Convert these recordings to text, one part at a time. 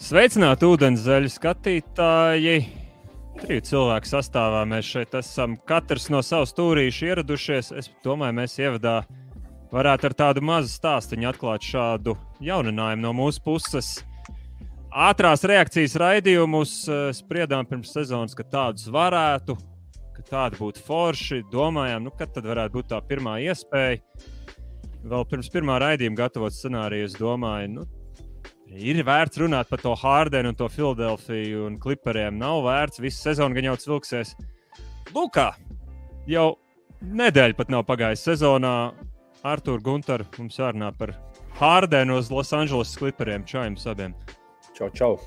Sveicināti ūdenzēļu skatītāji! Trīs cilvēku sastāvā mēs šeit esam. Katrs no savas stūrīša ieradušies. Es domāju, mēs ievadā varētu ar tādu mazu stāstu atklāt šādu jauninājumu no mūsu puses. Ātrās reakcijas raidījumus eh, spriedām pirms sezonas, ka tādus varētu, ka tādi būtu forši. Domājām, nu, kad tad varētu būt tā pirmā iespēja. Vēl pirms pirmā raidījuma gatavot scenāriju, es domāju, nu, Ir vērts runāt par to Hārdenu un to Filadelfiju un klipariem. Nav vērts, visu sezonu gan jau vilksies. Lūk, jau nedēļa pat nav pagājusi sezonā. Artur Gunter, mums jārunā par Hārdenu uz Losandželosas klipariem. Čau jums abiem! Čau, čau!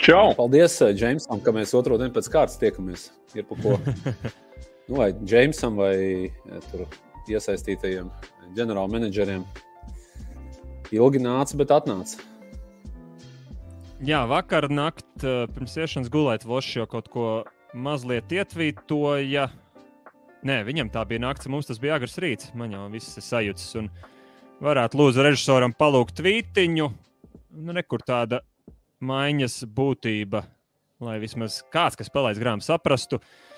Čau! Paldies, Džeimsam, ka mēs otru dienu pēc kārtas tiekamies. Ir pa ko. nu, vai Džeimsam vai tur, iesaistītajiem ģenerālmenedžeriem ilgi nāca, bet atnāca. Jā, vakar naktī eh, pirms iešanas gulēt, Vošs jau kaut ko mazliet ietvītoja. Nē, viņam tā bija naktis, mums tas bija agrs rīts. Man jau viss ir sajūts. Un varētu lūdzu režisoram palūgt tvītiņu. Nu, nekur tāda maiņas būtība, lai vismaz kāds, kas palaidis grāmatu, saprastu. Uh,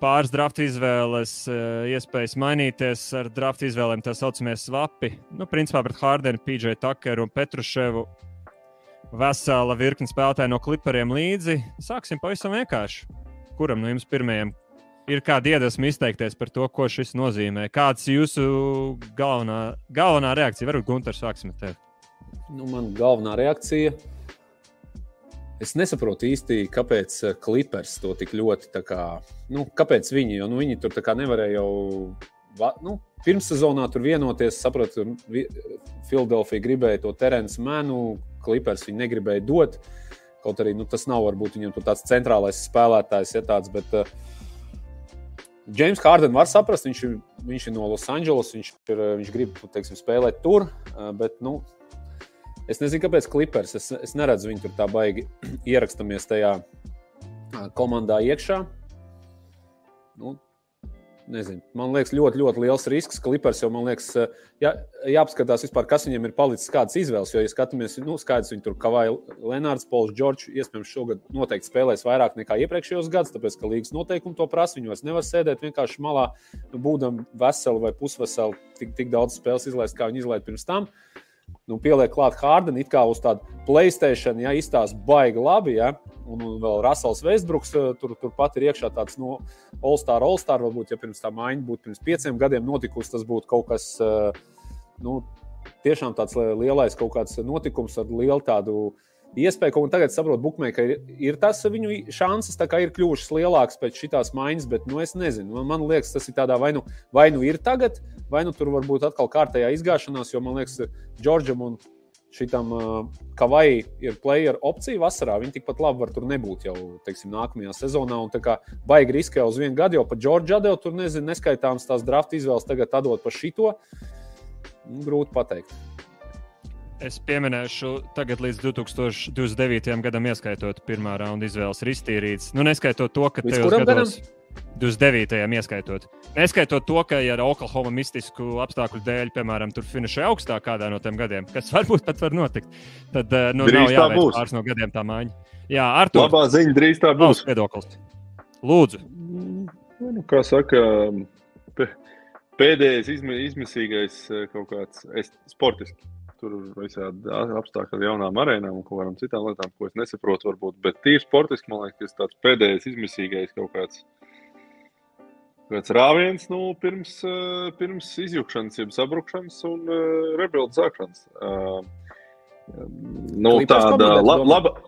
pāris drafta izvēles, eh, iespējas mainīties ar drafta izvēlēm, tā saucamie svapi. Nu, principā pret Hārdenu, PJ Tuckeru un Petruševu vesela virkne spēlētāju no klipariem līdzi. Sāksim pavisam vienkārši. Kuram no jums pirmajam ir kāda iedvesma izteikties par to, ko šis nozīmē? Kāds ir jūsu galvenā, galvenā reakcija? Varbūt Gunārs sāksim ar tevi. Nu, man galvenā reakcija ir Es nesaprotu īsti, kāpēc klipers eh, to tik ļoti. Kā, nu, kāpēc viņi? Jo nu, viņi tur nevarēja jau. Nu, Pirmssezonā tur vienoties, sapratu, Filadelfija gribēja to Terence Manu, klipers viņi negribēja dot. Kaut arī nu, tas nav varbūt viņam tāds centrālais spēlētājs, ja tāds. Bet, uh, James Hardens var saprast, viņš, viņš ir no Losandželos, viņš, ir, viņš grib teiksim, spēlēt tur, bet nu, Es nezinu, kāpēc klipers. Es, es neredzu viņu tur tā baigi ierakstamies tajā komandā iekšā. Nu, nezinu, man liekas, ļoti, ļoti liels risks. Klipers jau, man liekas, jā, jāapskatās vispār, kas viņam ir palicis, kādas izvēles. Jo, ja skatāmies, nu, skaidrs, viņi tur kavāja Lenārds, Pols, Džordžs, iespējams, šogad noteikti spēlēs vairāk nekā iepriekšējos gados, tāpēc, ka līgas noteikumi to prasa. Vairs nevar sēdēt vienkārši malā, nu, būdam veseli vai pusveseli, tik, tik daudz spēles izlaist, kā viņi izlaiž pirms tam. Uh, nu, pieliek klāt Hārdenu, it kā uz tādu Playstation, ja izstāsta baigi labi. Ja? Un, un vēl Rasels Veisbruks eh, tur, tur pat ir iekšā tāds no nu, All-Star, All-Star. Varbūt, ja pirms tā maiņa būtu pirms pieciem gadiem notikusi, tas būtu kaut kas, eh, nu, tiešām tāds lielais kaut kāds notikums ar lielu tādu iespēja, ko tagad saprotu, Bookmaker ir, ir tas, viņu šansas ir kļuvušas lielākas pēc šīs maiņas, bet nu, es nezinu. Man, man liekas, tas ir tādā vai nu, vai nu ir tagad, vai nu tur var būt atkal kārtējā izgāšanās, jo man liekas, Džordžam un šitam Kavai ir player opcija vasarā. Viņi tikpat labi var tur nebūt jau teiksim, nākamajā sezonā. Un tā kā baigi riskē uz vienu gadu, jau pa Džordžu atdevu, tur nezinu, neskaitāms tās drafta izvēles tagad atdot pa šito. Nu, grūti pateikt. Es pieminēšu, tagad līdz 2029. gadam, ieskaitot pirmā raunda izvēles ristīrītes. Nu, neskaitot to, ka tajos gados, 29. ieskaitot. Neskaitot to, ka ja ar Oklahoma mistisku apstākļu dēļ, piemēram, tur finišē augstāk kādā no tiem gadiem, kas varbūt pat var notikt, tad eh, nu, drīz nav jāveic pāris no gadiem tā maiņa. Jā, ar to labā ziņa drīz tā būs. Viedoklis. Lūdzu. Nu, kā saka, pēdējais izmisīgais eh, kaut kāds sportisks tur visādi apstākļi ar jaunām arēnām un kaut kādām citām lietām, ko es nesaprotu, varbūt. Bet tīri sportiski, man liekas, tas pēdējais izmisīgais kaut kāds. Kāds rāviens nu, pirms, pirms izjukšanas, jeb sabrukšanas un uh, rebuildu sākšanas. Uh, nu, tāda la, laba.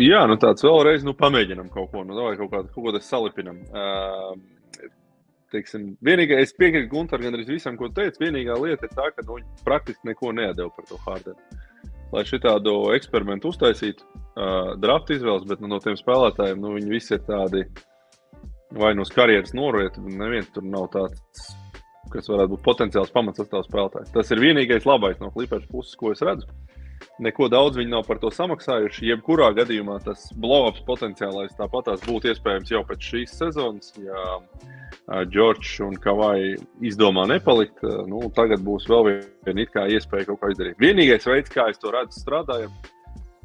Jā, nu tāds vēlreiz nu, pamēģinām kaut ko, nu, vai kaut, kā, kaut ko salipinam. Uh, teiksim, vienīgā, es piekrītu Gunteram gan arī visam, ko teicu. Vienīgā lieta ir tā, ka nu, viņi praktiski neko nedēļ par to Hārdenu. Lai šitādu eksperimentu uztaisītu, uh, drafta izvēles, bet nu, no tiem spēlētājiem nu, viņi visi ir tādi vai no karjeras noriet, neviens tur nav tāds, kas varētu būt potenciāls pamats sastāvs spēlētājs. Tas ir vienīgais labais no klipēšanas puses, ko es redzu. Neko daudz viņi nav par to samaksājuši. Jebkurā gadījumā tas blow-ups potenciālais tāpatās būtu iespējams jau pēc šīs sezonas. Ja Džordžs un Kavai izdomā nepalikt, nu, tagad būs vēl viena iespēja kaut ko izdarīt. Vienīgais veids, kā es to redzu, strādājot,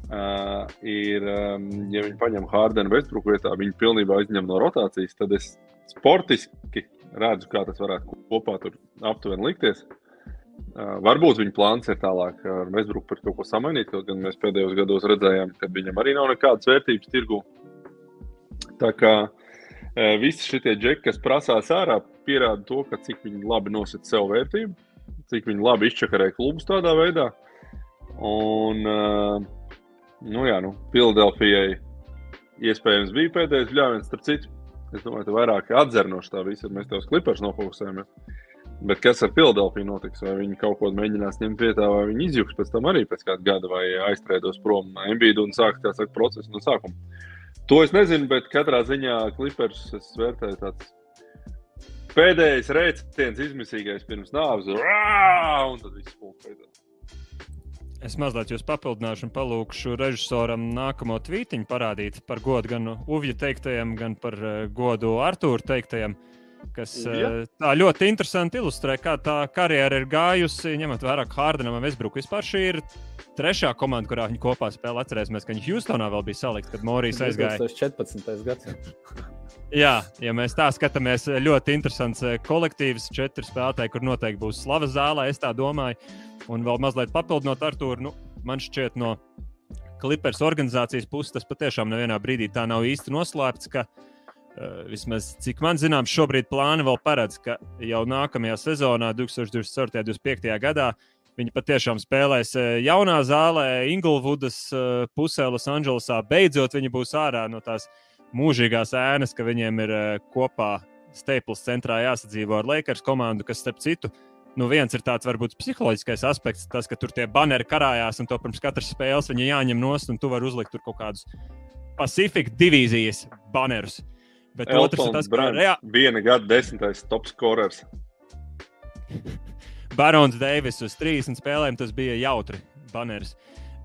uh, ir, um, ja viņi paņem Hārdenu Vestbruku vietā, viņi pilnībā izņem no rotācijas, tad es sportiski redzu, kā tas varētu kopā tur aptuveni likties. Uh, varbūt viņa plāns ir tālāk ar Vestbruku par kaut ko samainīt, kaut gan mēs pēdējos gados redzējām, ka viņam arī nav nekādas vērtības tirgu. Tā kā visi šie džeki, kas prasās ārā, pierāda to, ka cik viņi labi nosaka sev vērtību, cik viņi labi izčakarē klubus tādā veidā. Un, nu jā, nu, Filadelfijai iespējams bija pēdējais bļāviens, starp citu. Es domāju, ka vairāk atzer no tā visa, mēs tev klipers nofokusējamies. Bet kas ar Filadelfiju notiks? Vai viņi kaut ko mēģinās ņemt vietā, vai viņi izjūgs pēc tam arī pēc kāda gada, vai aiztrēdos prom no MBD un sākt saka, procesu no sākuma? To es nezinu, bet katrā ziņā klipers es vērtēju tāds pēdējais rēciens, izmisīgais pirms nāves, un tad viss pūlis beidzās. Es mazliet jūs papildināšu un palūkšu režisoram nākamo tvītiņu parādīt par godu gan Uvja teiktajam, gan par uh, godu Artūra teiktajam. Kas Ja. uh, tā ļoti interesanti ilustrē, kā tā karjera ir gājusi, ņemot vērā Hārdenam un Vesbruku. Vispār šī ir trešā komanda, kurā viņi kopā spēlē. Atcerēsimies, ka viņi Houstonā vēl bija salikti, kad Morijas aizgāja. 2014. gads. Jā, ja mēs tā skatāmies, ļoti interesants eh, kolektīvs, četri spēlētāji, kur noteikti būs slavas zālē, es tā domāju. Un vēl mazliet papildinot ar to, nu, man šķiet, no Clippers organizācijas puses tas patiešām nevienā brīdī tā nav īsti noslēpts. Ka, vismaz cik man zināms, šobrīd plāni vēl paredz, ka jau nākamajā sezonā, 2024. un 2025. gadā, viņi patiešām spēlēs eh, jaunā zālē, Ingūvudas uh, pusē, Losandželosā. Beidzot, viņi būs ārā no tās mūžīgās ēnas, ka viņiem ir kopā Staples centrā jāsadzīvo ar Lakers komandu, kas, starp citu, nu viens ir tāds varbūt psiholoģiskais aspekts, tas, ka tur tie banneri karājās un to pirms katras spēles viņi jāņem nost un tu vari uzlikt tur kaut kādus Pacific divīzijas bannerus. Bet otrs ir tas, ka Brands, rea... viena gada desmitais top scorers. Barons Deivis uz 30 spēlēm tas bija jautri baneris.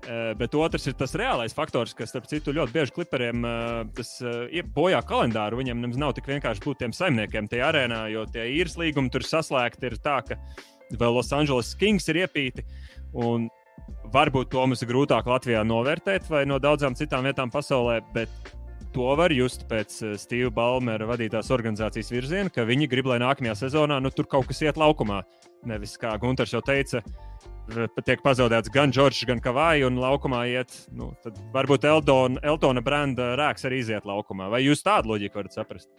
Uh, bet otrs ir tas reālais faktors, kas, starp citu, ļoti bieži kliperiem uh, tas uh, bojā kalendāru. Viņiem nemaz nav tik vienkārši būt tiem saimniekiem tajā arēnā, jo tie īres līgumi tur saslēgti ir tā, ka vēl Los Angeles Kings ir iepīti. Un varbūt to mums ir grūtāk Latvijā novērtēt vai no daudzām citām vietām pasaulē, bet to var just pēc uh, Steve Balmera vadītās organizācijas virziena, ka viņi grib, lai nākamajā sezonā nu, tur kaut kas iet laukumā. Nevis kā Gunārs jau teica, tiek pazaudēts gan Džordžs, gan Kavāja, un laukumā iet. Nu, tad varbūt Eldona, Eltona brenda rēks arī iziet laukumā. Vai jūs tādu loģiku varat saprast?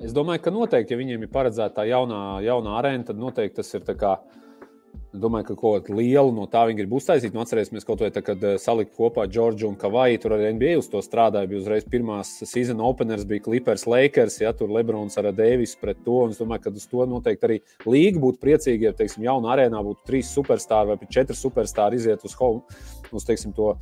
Es domāju, ka noteikti, ja viņiem ir paredzēta tā jaunā, jaunā arēna, tad noteikti tas ir tā kā. Es domāju, ka kaut ko lielu no tā viņi grib uztaisīt. Nu, atcerēsimies, kaut vai tā, kad uh, salika kopā Džordžu un Kavaju. Tur arī NBA uz to strādāja. Bija uzreiz pirmās season openers, bija Clippers, Lakers, ja tur Lebrons ar Deivisu pret to. Un es domāju, ka uz to noteikti arī līga būtu priecīga, ja, teiksim, jaunā arēnā būtu trīs superstarri vai pat četri superstarri iziet uz, uz teiksim, to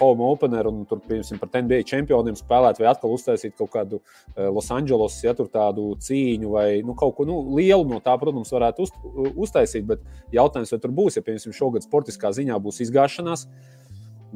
home opener un tur, piemēram, par NBA čempioniem spēlēt vai atkal uztaisīt kaut kādu uh, Los Angeles, ja tur tādu cīņu vai nu, kaut ko nu, lielu no tā, protams, varētu uz, uztaisīt. Bet jautājums, vai tur būs, ja, piemēram, šogad sportiskā ziņā būs izgāšanās.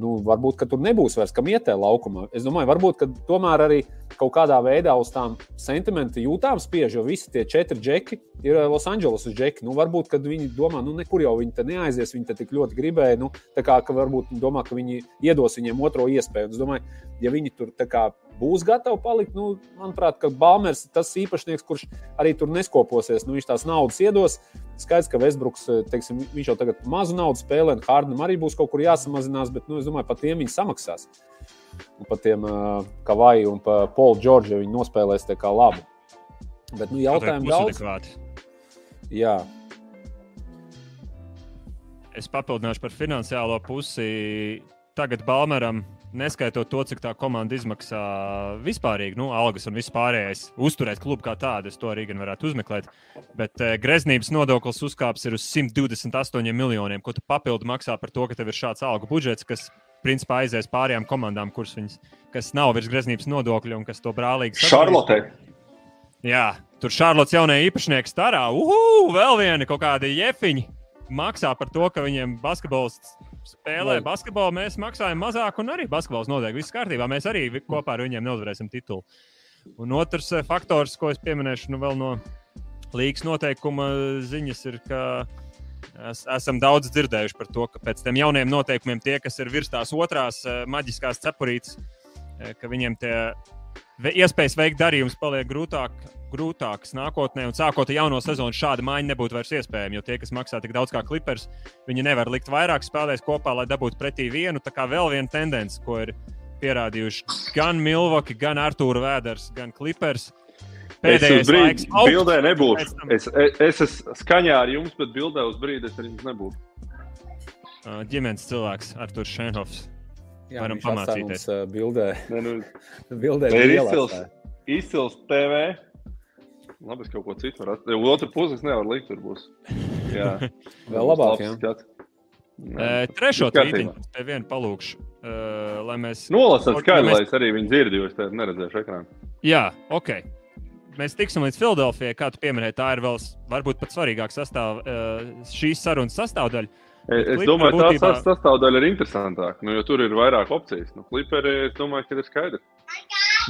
Nu, varbūt, tur nebūs vairs kam ietē laukumā. Es domāju, varbūt, tomēr arī kaut kādā veidā uz tām sentimentu jūtām spiež, jo visi tie četri džeki ir Los Angeles džeki. Nu, varbūt, kad viņi domā, nu, nekur jau viņi neaizies, viņi tik ļoti gribēja. Nu, tā kā varbūt domā, ka viņi iedos viņiem otro iespēju. Un es domāju, ja viņi tur kā, būs gatavi palikt, nu, manuprāt, ka Balmers ir tas īpašnieks, kurš arī tur neskoposies. Nu, viņš tās naudas iedos. Skaidrs, ka Vesbruks, teiksim, viņš jau tagad mazu naudu spēlē, un Hārdam arī būs kaut kur jāsamazinās, bet nu, es domāju, par tiem viņi samaksās. Un par tiem uh, Kavaju un Polu Džordžu viņi nospēlēs tā kā labu. Bet nu, jautājumu daudz. Jā, Es papildināšu par finansiālo pusi. Tagad Balmeram, neskaitot to, cik tā komanda izmaksā vispārīgi, nu, algas un vispārējais, uzturēt klubu kā tādu, es to arī gan varētu uzmeklēt. Bet eh, greznības nodoklis uzkāps ir uz 128 miljoniem, ko tu papildu maksā par to, ka tev ir šāds algu budžets, kas principā aizies pārējām komandām, kuras viņas, kas nav virs greznības nodokļa un kas to brālīgi sadalīs. Šarlotē. Jā, tur Šarlots jaunajā īpašnieks starā. Uhu, vēl viena kaut kāda jefiņa maksā par to, ka viņiem basketbolists spēlē Vai- basketbolu. Mēs maksājam mazāk, un arī basketbols notiek. Viss kārtībā. Mēs arī kopā ar viņiem neuzvarēsim titulu. Un otrs eh, faktors, ko es pieminēšu nu, vēl no līgas noteikuma ziņas, ir, ka Es, esam daudz dzirdējuši par to, ka pēc tam jauniem noteikumiem tie, kas ir virs tās otrās uh, maģiskās cepurītes, uh, ka viņiem tie iespējas veikt darījumus paliek grūtāk, grūtākas nākotnē. Un sākot ar jauno sezonu, šāda maiņa nebūtu vairs iespējama. Jo tie, kas maksā tik daudz kā klipers, viņi nevar likt vairāk spēlēs kopā, lai dabūtu pretī vienu. Tā kā vēl viena tendence, ko ir pierādījuši gan Milvoki, gan Artūra Vēders, gan Clippers. Pēdējais brīdis, kad bildē nebūšu. Es, es, es esmu skaņā ar jums, bet bildē uz brīdi es ar jums nebūšu. Ģimenes cilvēks, Artūrs Šenhofs. Jā, varam pamācīties. Uh, bildē, ne, nu, bildē ir izcils, izcils TV. Labi, es kaut ko citu varu atrast. Otru pusi es nevaru likt, tur būs. Jā, vēl labāk. Jā. Uh, trešo trītiņu pie viena palūkšu, uh, lai mēs. Nolasat skaļi, mēs... lai es arī viņu dzirdu, jo es tādu neredzēšu ekrānā. Jā, ok. Mēs tiksim līdz Filadelfijai, kā tu pieminēji, tā ir vēl varbūt pat svarīgāka sastāv, šīs sarunas sastāvdaļa. Es, es domāju, ka būtībā... tā sastāvdaļa ir interesantāka, nu, jo tur ir vairāk opcijas. Nu, Kliperi, es domāju, ka ir skaidrs.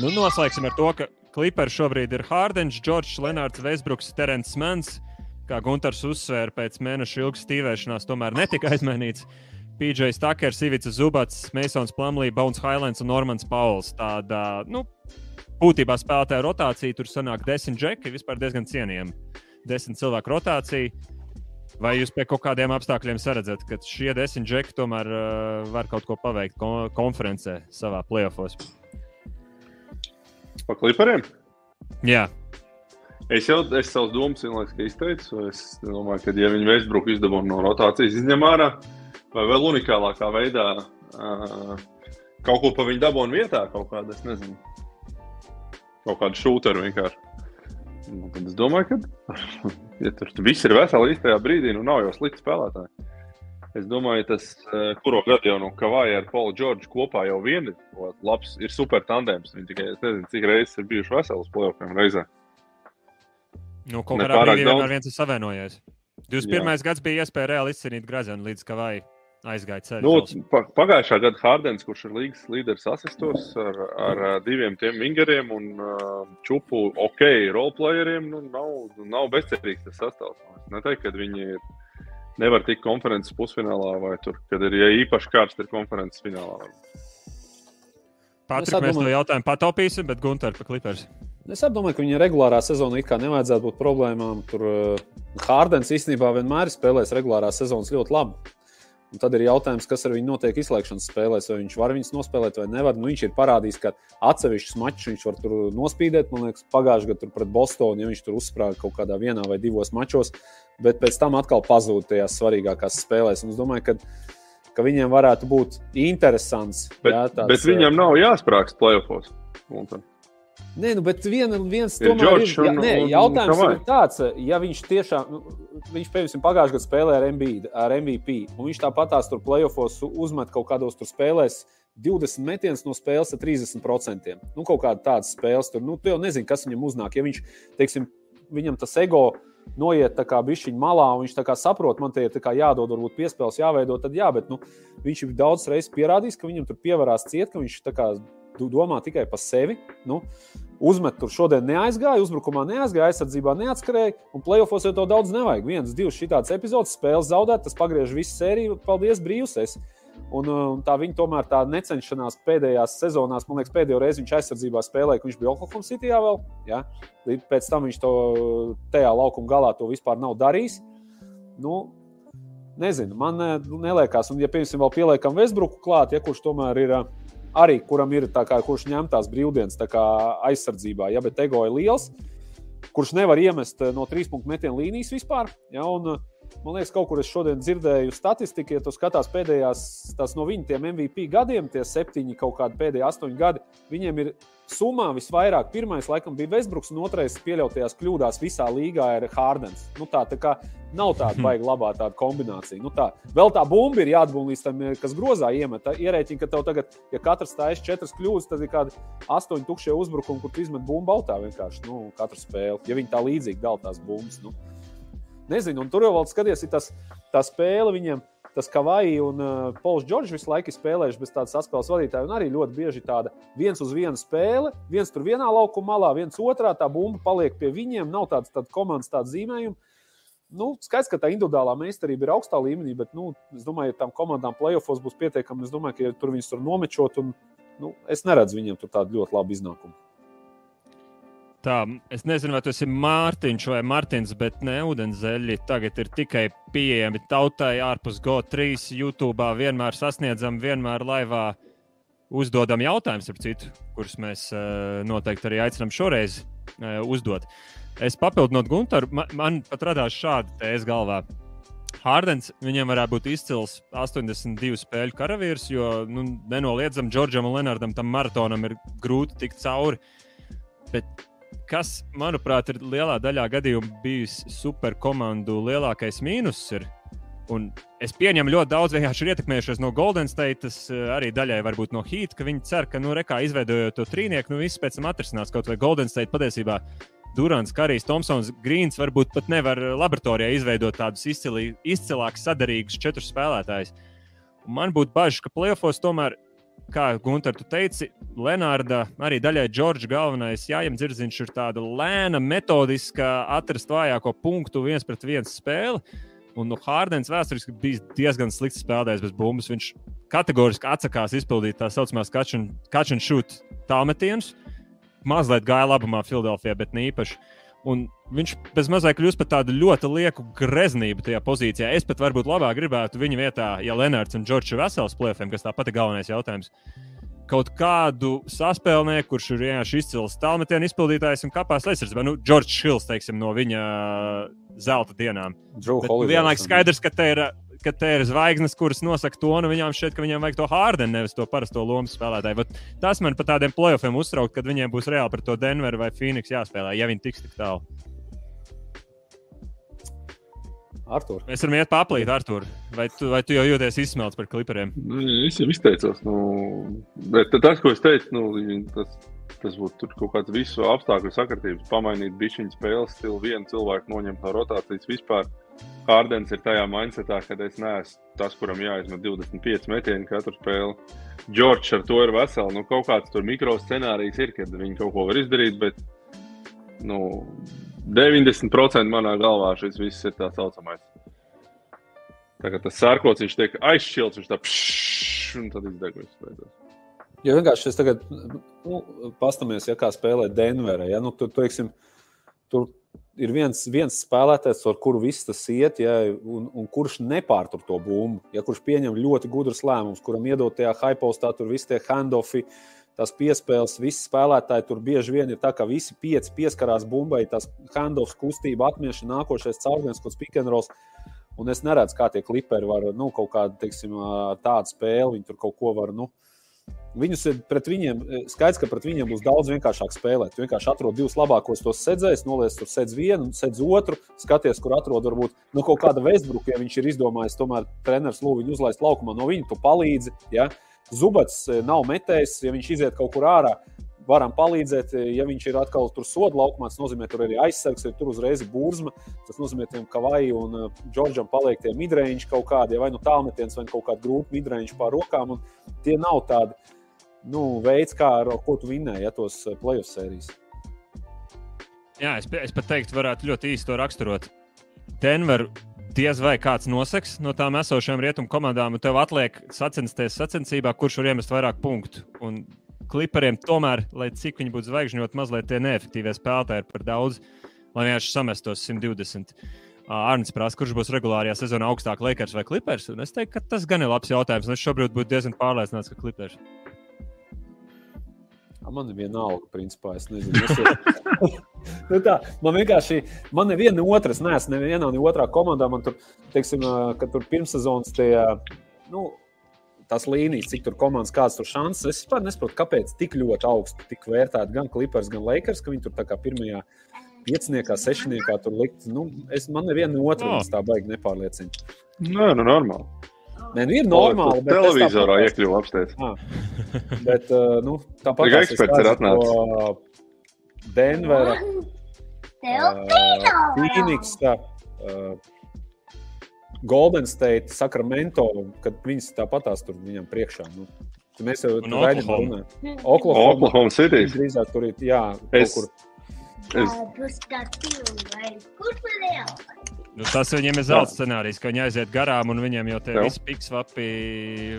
Nu, noslēgsim ar to, ka Kliperi šobrīd ir Hārdens, Džordžs, Lenārds, Veisbruks, Terents Mans. Kā Gunārs uzsvēra, pēc mēneša ilgas stīvēšanās tomēr netika aizmainīts. PJs Takers, Ivica Zubats, Masons Plumlī, Bones Highlands un Normans Pauls. Tāda, nu, būtībā spēlētāja rotācija, tur sanāk desmit džeki, vispār diezgan cienījami. Desmit cilvēku rotācija. Vai jūs pie kaut kādiem apstākļiem redzat, ka šie desmit džeki tomēr uh, var kaut ko paveikt kon konferencē savā playoffs? Pa klipariem? Jā. Es jau es savus domas vienlaicīgi izteicu. Es domāju, ka, ja viņi Vēsbruku izdevuma no rotācijas izņem ārā, vai vēl unikālākā veidā uh, kaut ko pa viņu dabūnu vietā, kaut kādu, es nezinu, kaut kādu šūteru vienkārši. Nu, tad es domāju, ka ja tur viss ir veseli īstajā brīdī, nu nav jau slikti spēlētāji. Es domāju, tas, eh, kuru gadu jau no Kavāja ar Paulu Čorģu kopā jau vien ir labs, ir super tandems. Viņi tikai, es nezinu, cik reizes ir bijuši veseli uz plēsoņiem reizē. Nu, kaut kādā brīdī vienmēr viens ir savienojies. 21. Jā. gads bija iespēja reāli izcīnīt Grazenu līdz Kavāja aizgāja ceļā. Nu, pagājušā gada Hārdens, kurš ir līgas līderis asistos ar, ar diviem tiem vingeriem un uh, čupu ok, roleplayeriem, nu, nav, nav bezcerīgs tas sastāvs. Es neteiktu, ka viņi ir, nevar tikt konferences pusfinālā vai tur, kad ir ja īpaši kārsts ir konferences finālā. Patrik, mēs to jautājumu pataupīsim, bet Gunter pa klipers. Es domāju, ka viņa regulārā sezonā it kā nevajadzētu būt problēmām. Tur Hārdens īstenībā vienmēr ir spēlējis regulārās sezonas ļoti labi. Un tad ir jautājums, kas ar viņu notiek izslēgšanas spēlēs, vai viņš var viņus nospēlēt vai nevar. Nu, viņš ir parādījis, ka atsevišķus mačus viņš var tur nospīdēt. Man liekas, pagājušajā gadā pret Bostonu, ja viņš tur uzsprāga kaut kādā vienā vai divos mačos, bet pēc tam atkal pazūd tajās svarīgākās spēlēs. Un es domāju, ka, ka viņiem varētu būt interesants. Bet, jā, tāds, bet viņam nav jāsprāgst playoffs. Nē, nu, bet viena, viens ir George, ir. Jā, nē, jautājums un, ir tāds, ja viņš tiešām, nu, viņš, piemēram, pagājušajā gadā spēlēja ar, MB, ar MVP, un viņš tāpatās tur playoffs uzmet kaut kādos tur spēlēs 20 metienus no spēles ar 30%. Nu, kaut kāda tāda spēles tur, nu, tu jau nezini, kas viņam uznāk. Ja viņš, teiksim, viņam tas ego noiet tā kā bišķiņa malā, un viņš saprot, man te ir jādod, varbūt piespēles jāveido, tad jā, bet nu, viņš ir daudz reizes pierādījis, ka viņam tur pievarās ciet, ka viņš tā kā domā tikai par sevi. Nu, uzmet tur šodien neaizgāja, uzbrukumā neaizgāja, aizsardzībā neatskrēja, un playoffs jau to daudz nevajag. Viens, divs šitāds epizodes, spēles zaudēt, tas pagriež visu sēriju. Paldies, brīvs! Es. Un, un tā viņa tomēr tā necenšanās pēdējās sezonās, man liekas, pēdējo reizi viņš aizsardzībā spēlēja, kad viņš bija Oklahoma City vēl. Ja? Pēc tam viņš to tajā laukuma galā to vispār nav darījis. Nu, nezinu, man neliekas, un ja piemēram vēl pieliekam Vesbruku klāt, ja kurš tomēr ir arī kuram ir kā, kurš ņem tās brīvdienas kā aizsardzībā, ja, bet ego ir liels, kurš nevar iemest eh, no trīs punktu metienu līnijas vispār. Ja, un, Man liekas, kaut kur es šodien dzirdēju statistiku, ja tu skaties pēdējās no viņa MVP gadiem, tie septiņi, kaut kādi pēdējie astoņi gadi, viņiem ir summā visvairāk. Pirmais, laikam, bija Vesbruks, un otrais pieļautajās kļūdās visā līgā ir Hārdens. Nu, tā, tā kā nav tāda hmm. baigta labā tāda kombinācija. Nu, tā. Vēl tā bumba ir jāatbūvē līdz tam, kas grozā iemet. Ierēķini, ka tev tagad, ja katrs taisa četras kļūdas, tad ir kādi astoņi tukšie uzbrukumi, kur tu izmet bumbu autā vienkārši nu, katru spēli. Ja viņi tā līdzīgi dala tās bumbas. Nu. Nezinu, un tur jau vēl skaties, tas, tā spēle viņiem. Tas Kavai un uh, Pols Čorģis visu laiku spēlējuši bez tādas saspēles vadītāja. Arī ļoti bieži tāda viens uz vienu spēle. viens tur vienā laukuma malā, viens otrā. Tā bumba paliek pie viņiem. Nav tādas tāda komandas tāda zīmējuma. nu, skaidrs, ka tā individuālā meistarība ir augstā līmenī, bet nu, es domāju, ka tam komandām playoffs būs pietiekami. Es domāju, ka ja tur viņus tur nomečot, un nu, es neredzu viņiem tur tādu ļoti labu iznākumu. Tā, es nezinu, vai tas ir Mārtiņš vai Mārtiņš, bet ne ūdenzēļi. Tagad ir tikai pieejami tautai ārpus GO3, YouTube. Vienmēr sasniedzam, vienmēr laivā uzdodam jautājumus, citu, kurus mēs uh, noteikti arī aicinām šoreiz uh, uzdot. Es papildinot Gunteru, man, man pat radās šāda tēze galvā. Hārdens viņam varētu būt izcils 82 spēļu karavīrs, jo nu, nenoliedzami Džordžam un Lenardam tam maratonam ir grūti tikt cauri. Bet kas, manuprāt, ir lielā daļā gadījumu bijis superkomandu lielākais mīnus. Ir, un es pieņemu, ļoti daudz vienkārši ir ietekmējušies no Golden State, arī daļai varbūt no Heat, ka viņi cer, ka, nu, rekā izveidojot to trīnieku, nu, viss pēc tam atrisinās kaut vai Golden State patiesībā. Durants, Karijs, Thompsons, Grīns varbūt pat nevar laboratorijā izveidot tādus izcilākus, sadarīgus četrus spēlētājus. Man būtu bažas, ka playoffs tomēr kā Gunter, tu teici, Lenārda, arī daļai Džordža galvenais jājam dzirdziņš ir tāda lēna, metodiska, atrast vājāko punktu viens pret viens spēli. Un nu, Hārdens vēsturiski bija diezgan slikts spēlētājs bez bumbas. Viņš kategoriski atsakās izpildīt tā saucamās catch and shoot tālmetienus. Mazliet gāja labumā Filadelfijā, bet ne īpaši. Un viņš bez mazliet kļūst par tādu ļoti lieku greznību tajā pozīcijā. Es pat varbūt labāk gribētu viņa vietā, ja Lenārds un Džordžs vesels plēfiem, kas tāpat ir galvenais jautājums. Kaut kādu saspēlnieku, kurš ir vienkārši izcils tālmetienu izpildītājs un kāpās aizsardzībā. Nu, Džordžs Hills, teiksim, no viņa zelta dienām. Vienlaikus skaidrs, ka te ir ka te ir zvaigznes, kuras nosaka to, un viņām šķiet, ka viņiem vajag to Hārdenu, nevis to parasto lomu spēlētāju. Bet tas man pat tādiem playoffiem uztrauc, kad viņiem būs reāli par to Denveru vai Phoenix jāspēlē, ja viņi tiks tik tālu. Artur. Mēs varam iet paplīt, Artur. Vai tu, vai tu jau jūties izsmelts par klipriem? Nu, es jau izteicos, nu, bet tas, ko es teicu, nu, tas, tas būtu kaut kāds visu apstākļu sakritības, pamainīt bišķiņu spēles stilu, vienu cilvēku noņemt no rotācijas vispār. Hārdens ir tajā mindsetā, ka es neesmu tas, kuram jāizmet 25 metieni katru spēli. Džordžs ar to ir vesels. Nu, kaut kāds tur mikro scenārijs ir, kad viņi kaut ko var izdarīt, bet nu, 90% manā galvā šis viss ir tā saucamais. Kā tas sārkots, viņš tiek aizšķilts, viņš tā pššš, un tad izdeg visu. Jo vienkārši es tagad nu, pastamies, ja kā spēlē Denverē. Ja? Nu, tur, teiksim, tur ir viens, viens spēlētājs, ar kuru viss tas iet, ja, un, un kurš nepārtur to bumbu. Ja, kurš pieņem ļoti gudrus lēmumus, kuram iedod tajā hypostā, tur viss tie handoffi. Tās piespēles, visi spēlētāji tur bieži vien ir tā, ka visi pieci pieskarās bumbai, tās handoffs, kustība, atmiešana, nākošais caurviens, kaut kāds pikantrols. Un es neredzu, kā tie kliperi var, nu, kaut kādu, teiksim, tādu spēli, viņi tur kaut ko var, nu, uh, Viņus ir pret viņiem, skaidrs, ka pret viņiem būs daudz vienkāršāk spēlēt. Tu vienkārši atrod divus labākos tos sēdzējus, noliec tur sēdz vienu, sēdz otru, skaties, kur atrod varbūt nu, kaut kāda Westbrook, ja viņš ir izdomājis, tomēr treneris lūdzu viņu uzlaist laukumā, no viņa tu palīdzi. Ja? Zubats e, nav metējis, ja viņš iziet kaut kur ārā, varam palīdzēt. Ja viņš ir atkal tur soda laukumā, tas nozīmē, ka tur arī aizsargs ir tur uzreiz burzma. Tas nozīmē, ka Kavai un uh, Džordžam paliek tie midrange kaut kādi, vai nu tālmetiens, vai kaut kāda grūta midrange pār rokām. Tie nav tādi nu, veids, kā ar ko tu vinnēji ja, tos playoff sērijas. Jā, es, es pat teiktu, varētu ļoti īsti to raksturot. Denver diez vai kāds noseks no tām esošajām rietumu komandām, un tev atliek sacensties sacensībā, kurš var iemest vairāk punktu. Un klipriem tomēr, lai cik viņi būtu zvaigžņot, mazliet tie neefektīvie spēlētāji ir par daudz, lai vienkārši samestos 120. Arnēs prasa, kurš būs regulārajā sezonā augstāk, Lakers vai Clippers. Un es teiktu, ka tas gan ir labs jautājums. Es šobrīd būtu diezgan pārliecināts, ka Clippers. Man ir viena alga, principā. Es nezinu, es jau... nu tā, man vienkārši, man neviena otras, neesmu nevienā, ne otrā komandā. Man tur, teiksim, ka tur pirmssezonas tie, nu, tās līnijas, cik tur komandas, kādas tur šansas. Es vispār nesaprotu, kāpēc tik ļoti augstu tika vērtēti gan Clippers, gan Lakers, ka viņi tur tā kā pirmajā pieciniekā, sešniekā tur likt. Nu, es, man neviena otra oh. tā baigi nepārliecina. Nē, nu normāli. Nē, nu ir normāli. Bet televizorā iekļuva apsteigts. Bet, uh, nu, tāpat kā eksperts ir atnācis. Denvera, uh, Phoenix, uh, Golden State, Sacramento, kad viņas tāpatās tur viņam priekšā. Nu, mēs jau tādā veidā runājam. Oklahoma, Oklahoma City. Drīzāk tur ir, jā, es, kur. Es... Nu, tas viņiem ir zelta scenārijs, ka viņi aiziet garām, un viņiem jau tie visi piksvapi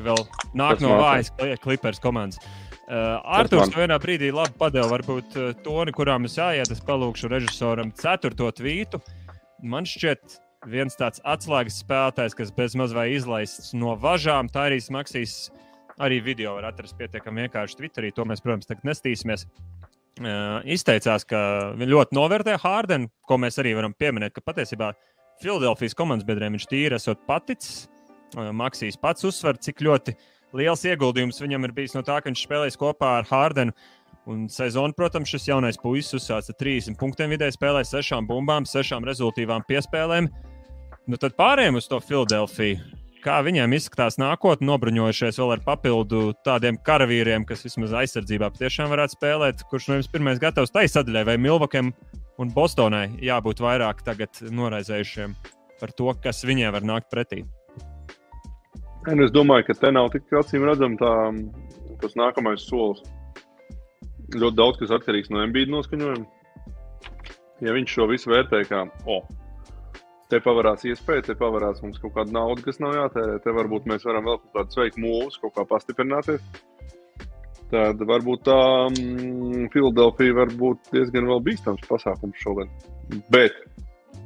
vēl nāk Tas no vājas klipers komandas. Uh, Arthurs man. vienā brīdī labi padeva, varbūt uh, toni, kurām es jāiet. Es palūkšu režisoram ceturto tvītu. Man šķiet, viens tāds atslēgas spēlētājs, kas bez maz vai izlaists no važām, tā arī Maksīs. Arī video var atrast pietiekami vienkārši Twitterī. To mēs, protams, tagad nestīsimies. Uh, izteicās, ka viņi ļoti novērtē Hārdenu, ko mēs arī varam pieminēt, ka patiesībā Filadelfijas komandas biedriem viņš tīri esot paticis. Uh, Maksīs pats uzsver, cik ļoti liels ieguldījums viņam ir bijis no tā, ka viņš spēlējis kopā ar Hārdenu. Un sezonu, protams, šis jaunais puisis uzsāca ar 30 punktiem vidēji, spēlēja 6 bumbām, 6 rezultīvām piespēlēm. Nu, tad pārējiem uz to Filadelfiju. Kā viņiem izskatās nākotnē, nobruņojušies vēl ar papildu tādiem karavīriem, kas vismaz aizsardzībā patiešām varētu spēlēt. Kurš no jums pirmais gatavs tai sadaļai, vai Milvakiem un Bostonai jābūt vairāk noraizējušiem par to, kas viņiem var nākt pretī? Es domāju, ka te nav tik acīm redzams tas nākamais solis. Ļoti daudz kas atkarīgs no MBD noskaņojuma. Ja viņš šo visu vērtē kā, o, te pavarās iespēja, te pavarās mums kaut kāda nauda, kas nav jātērē, te varbūt mēs varam vēl kaut kādu sveiku mūžu, kaut kā pastiprināties. Tad varbūt tā mm, Filadelfija var būt diezgan vēl bīstams pasākums šogad. Bet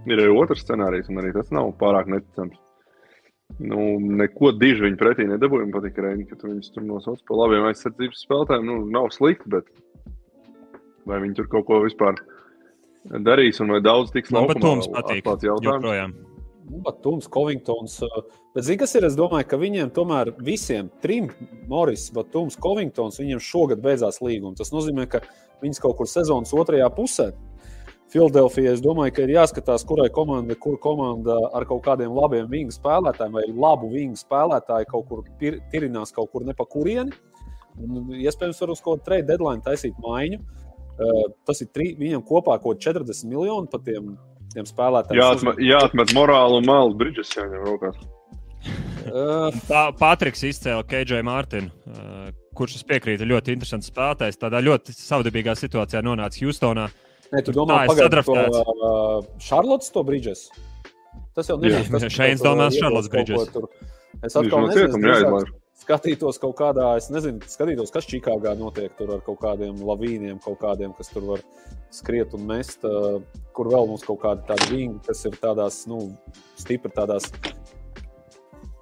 ir arī otrs scenārijs, un arī tas nav pārāk neticams. Nu, neko diži viņi pretī nedabūja. Man patīk, Reini, ka tu viņus tur nosauc par labiem aizsardzības spēlētājiem. Nu, nav slikti, bet vai viņi tur kaut ko vispār darīs un vai daudz tiks Man pat Toms patīk. Joprojām. Nu, bet Tums, Covingtons. uh, Bet, zini, kas ir? Es domāju, ka viņiem tomēr visiem trim, Morris, Batums, Covingtons, viņiem šogad beidzās līgums. Tas nozīmē, ka viņas kaut kur sezonas otrajā pusē. Filadelfijai es domāju, ka ir jāskatās, kurai komandai, kur komanda ar kaut kādiem labiem vingu spēlētājiem vai labu vingu spēlētāju kaut kur pir, tirinās kaut kur ne pa kurieni. Un, iespējams, var uz kaut kādu trade deadline taisīt maiņu. Uh, tas ir tri, viņam kopā kaut kādi 40 miljoni par tiem, tiem spēlētājiem. Jāatmet, jāatmet morāli un mālu brīdžus jāņem rokās. Uh, Pa- Patriks izcēla KJ Mārtiņu, uh, kurš es piekrītu, ļoti interesants spēlētājs. Tādā ļoti savdabīgā situācijā nonāca Houstonā. Nē, tu domā, pagaidi, to, uh, Šarlotas to brīdžes? Tas jau nebija. Šeins domās Charlottes Bridges. Es atkal nezinu, skatītos kaut kādā, es nezinu, skatītos, kas Čikāgā notiek tur ar kaut kādiem lavīniem, kaut kādiem, kas tur var skriet un mest, uh, kur vēl mums kaut kādi tādi vingi, kas ir tādās, nu, stipri tādās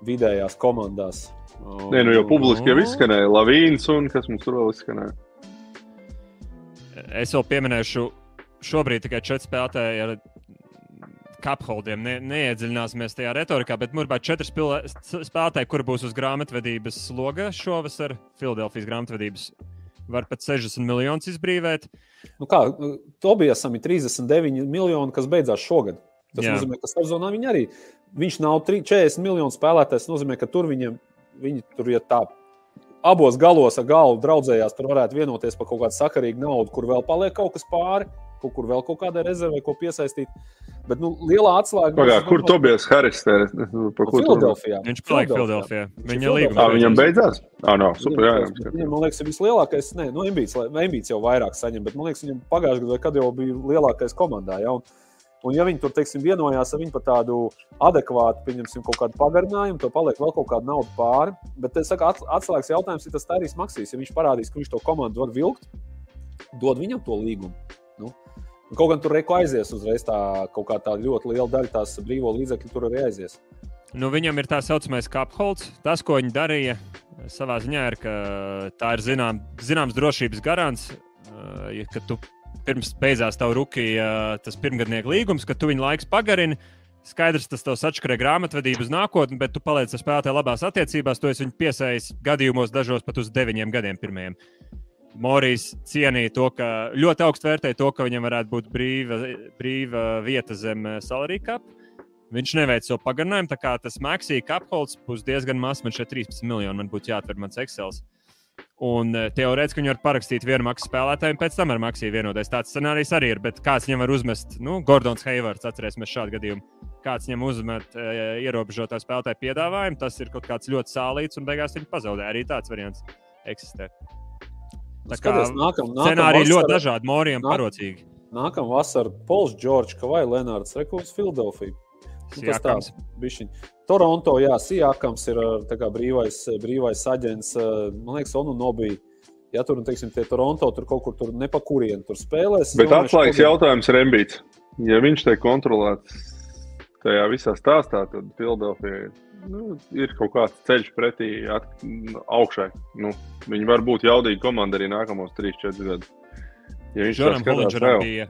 vidējās komandās. Nē, nu jau publiski jau izskanēja Lavīns un kas mums tur vēl izskanēja. Es vēl pieminēšu, šobrīd tikai četri spēlētāji ar kapholdiem. Ne, neiedziļināsimies tajā retorikā, bet mūžībā četri spēlētāji, kuri būs uz grāmatvedības sloga šovasar, Filadelfijas grāmatvedības. Var pat 60 miljonus izbrīvēt. Nu kā, Tobijasam ir 39 miljoni, kas beidzās šogad. Tas Jā. Nozīmē, ka sezonā viņi arī. Viņš nav tri- 40 miljonu spēlētājs. Tas nozīmē, ka tur viņiem, viņi tur ir tā. Abos galos ar galvu draudzējās, tur varētu vienoties par kaut kādu sakarīgu naudu, kur vēl paliek kaut kas pāri, kaut kur vēl kaut kādai rezervei, ko piesaistīt. Bet nu, lielā atslēga Pagā, kur Tobijas Haris tērē? Par ko tur? Filadelfijā. Viņš paliek Filadelfijā. Ir Viņa līguma Ā, viņam beidzās? Ā, nav, super, jā, jā. Viņam, man liekas, ir vislielākais. Nē, nu, Embīts, jau vairāk saņem, bet man liekas, viņam pagājušajā gadā, kad jau bija lielākais komandā. Ja? Un, un ja viņi tur, teiksim, vienojās ar viņu par tādu adekvātu, pieņemsim, kaut kādu pagarinājumu, tad paliek vēl kaut kāda nauda pāri. Bet es saku, ats- atslēgas jautājums ir tas Tērijs Maksīs. Ja viņš parādīs, ka viņš to komandu var vilkt, dod viņam to līgumu. Nu, un Kaut gan tur reko aizies uzreiz tā kaut kā tāda ļoti liela daļa tās brīvo līdzekļu tur arī aizies. Nu, viņam ir tā saucamais kapholds. Tas, ko viņi darīja savā ziņā, ir, ka tā ir zinām, zināms drošības garants, uh, ka tu pirms beidzās tavu rukija tas pirmgadnieku līgums, ka tu viņu laiks pagarini. Skaidrs, tas tev atšķirē grāmatvedību uz nākotni, bet tu paliec ar spēlētāju labās attiecībās. To es viņu piesaistīju gadījumos, dažos pat uz deviņiem gadiem pirmajiem. Morijs cienīja to, ka ļoti augstu vērtēja to, ka viņam varētu būt brīva, brīva vieta zem eh, salary cap. Viņš neveic to pagarinājumu, tā kā tas maksīja kapholds būs diezgan mazs. Man šeit 13 miljoni man būtu jāatver mans Excel. Un eh, teorētiski viņi var parakstīt vienu maksu spēlētāju, un pēc tam ar maksīju vienoties. Tāds scenārijs arī ir. Bet kāds viņam var uzmest? Nu, Gordons Heivards, atcerēsimies šādu gadījumu. Kāds viņam uzmet e, ierobežotā spēlētāja piedāvājumu, tas ir kaut kāds ļoti sālīts, un beigās viņi pazaudē. Arī tāds variants eksistē. Tā kā scenāriji ļoti dažādi, Morijam nāk- parocīgi. Nākamā vasarā Pols, Džordžs, vai Lenārds Rekords Filadelfija. Nu, tas tāds bišķiņ. Toronto, jā, Sijakams ir kā, brīvais, brīvais aģents. Man liekas, Onu Nobija. Ja tur, nu, teiksim, tie Toronto tur kaut kur tur nepakurien tur spēlēs. Bet atslēgas jautājums ir Embīts. Ja viņš tiek kontrolēts tajā visā stāstā, tad Filadelfija nu, ir kaut kāds ceļš pretī at, augšai. Nu, viņi var būt jaudīgi komanda arī nākamos 3-4 gadus. Ja viņš Džonam Hollingeram bija.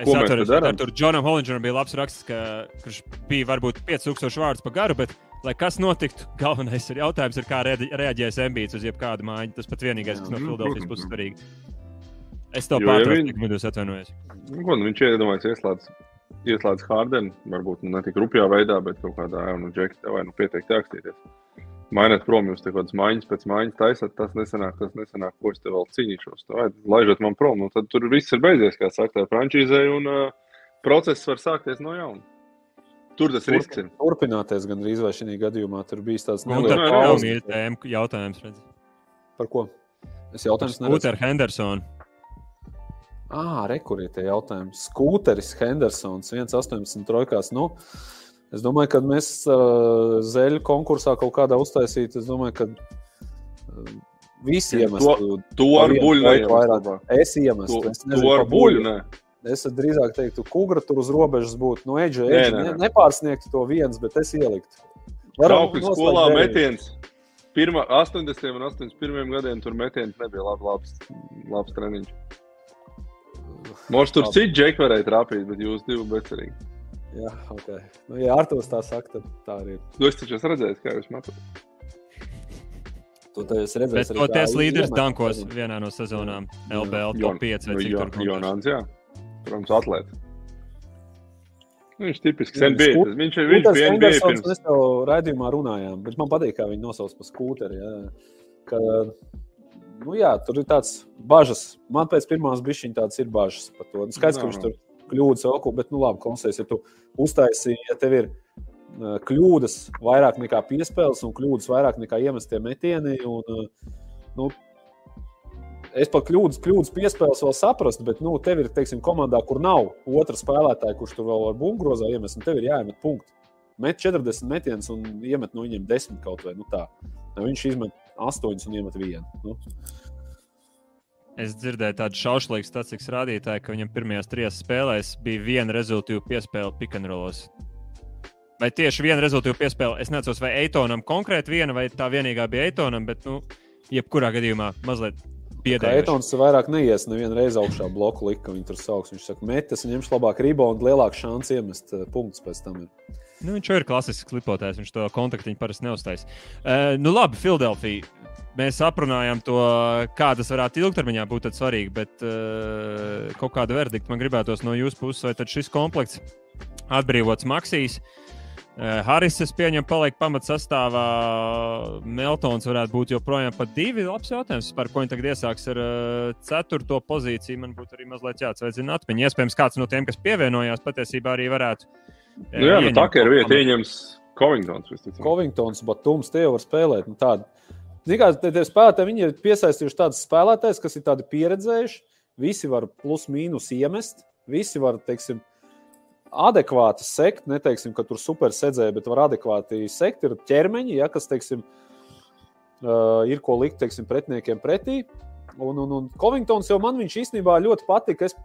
Es atceros, ka tur Džonam Hollingeram bija labs raksts, ka viņš bija varbūt 5000 vārdus pa garu, bet, lai kas notiktu, galvenais ir jautājums, ir kā reaģēs Embīts uz jebkādu mājiņu. Tas pat vienīgais, kas no nu, Filadelfijas puses svarīgi. Es to pārtraucu, ja viņš... atvainojos. Nu, nu, viņš iedomājas ieslēdz, ieslēdz Hārdenu, varbūt nu, ne tik rupjā veidā, bet kaut kādā jau nu, džekstā vai nu pieteikt rakstīties maināt prom, jūs te kaut kādas maiņas pēc maiņas taisat, tas nesanāk, tas nesanāk, ko es te vēl cīnīšos. Tā, laižot man prom, nu, tad tur viss ir beidzies, kā saka, tā frančīzē, un uh, process var sākties no jauna. Tur tas risks ir. Turpināties gandrīz vai šī gadījumā, tur bija tāds nu, neliels nu, tēma jautājums. Redz. Par ko? Es jautājums neredzu. Skūter Henderson. Ā, rekurīt tie jautājumi. Skūteris Hendersons, 1,18 trojkās. Nu, Es domāju, ka mēs uh, zeļu konkursā kaut kādā uztaisītu. Es domāju, ka uh, visi iemesli. To, to ar buļbuļsu vairāk. Es iemestu. To, es nezinu, to ar buļbuļsu. Es drīzāk teiktu, ka kūgra tur uz robežas būtu. Nu, eģe, nē, nē. Ne, nepārsniegtu to viens, bet es ieliktu. Brauklis skolā metiens. Pirmā, 80. un 81. gadiem tur metiens nebija labi, labs, labs treniņš. Možda tur citi džeki varēja trāpīt, bet jūs divi bezcerīgi. Jā, ok. Nu, ja Arthurs tā saka, tad tā arī ir. Nu, es taču esmu redzējis, kā jūs metat. To es redzēju. Bet toties līderis Dankos vienā no sezonām LBL top 5 vai cik tur Jonāns, jā. Protams, atlēts. Nu, viņš ir tipisks NBA. Skūt... Viņš, viņš bija NBA pirms. Mēs jau raidījumā runājām, bet man patīk, kā viņi nosauc pa skūteri. Jā. Ka, nu jā, tur ir tāds bažas. Man pēc pirmās bišķiņa tāds ir bažas par to. Nu, skaidrs, ka viņš tur kļūdas, ok, bet, nu, labi, klausies, ja tu uztaisīji, ja tev ir kļūdas vairāk nekā piespēles un kļūdas vairāk nekā iemestie metieni. Un, nu, es pat kļūdas, kļūdas piespēles vēl saprastu, bet nu, tev ir teiksim, komandā, kur nav otra spēlētāja, kurš tur vēl var bungrozā iemest, un tev ir jāiemet punkti. Met 40 metienus un iemet no viņiem 10 kaut vai nu tā. Viņš izmet 8 un iemet 1. Nu. Es dzirdēju tādu šaušalīgu statistikas rādītāju, ka viņam pirmajās trijās spēlēs bija viena rezultātu piespēle pikantrolos. Vai tieši viena rezultātu piespēle? Es nezinu, vai Eitonam konkrēti viena, vai tā vienīgā bija Eitonam, bet, nu, jebkurā gadījumā mazliet piedāvājums. Eitons vairāk neies nevienu reizi augšā bloku lika, viņi tur sauks. Viņš saka, metas, ņemš labāk reboundu, lielāks šāns iemest uh, punktus pēc tam. Ir. Nu, viņš jau ir klasisks klipotājs, viņš to kontaktiņu parasti neuztais. Uh, nu, labi, Filadelfija mēs aprunājām to, kā tas varētu ilgtermiņā būt svarīgi, bet uh, kaut kādu verdiktu man gribētos no jūsu puses, vai šis komplekts atbrīvots Maksīs. Uh, Haris, es pieņemu, paliek pamatsastāvā. Meltons varētu būt joprojām pat divi. Labs jautājums, par ko viņi tagad iesāks ar uh, ceturto pozīciju. Man būtu arī mazliet jāatsveicina atmiņa. Iespējams, kāds no tiem, kas pievienojās, patiesībā arī varētu. Uh, nu jā, nu tā ir vieta, ieņems Covingtons. Covingtons, Batums, tie var spēlēt. Nu, tādu Zināt, tie spēlētāji viņi ir piesaistījuši tādus spēlētājus, kas ir tādi pieredzējuši. Visi var plus mīnus iemest, visi var, teiksim, adekvāti sekt. Neteiksim, ka tur super sēdzēja, bet var adekvāti sekt. Ir ķermeņi, ja, kas, teiksim, ir ko likt, teiksim, pretiniekiem pretī. Un, un, un Covingtons jau man īstenībā ļoti patika. Es,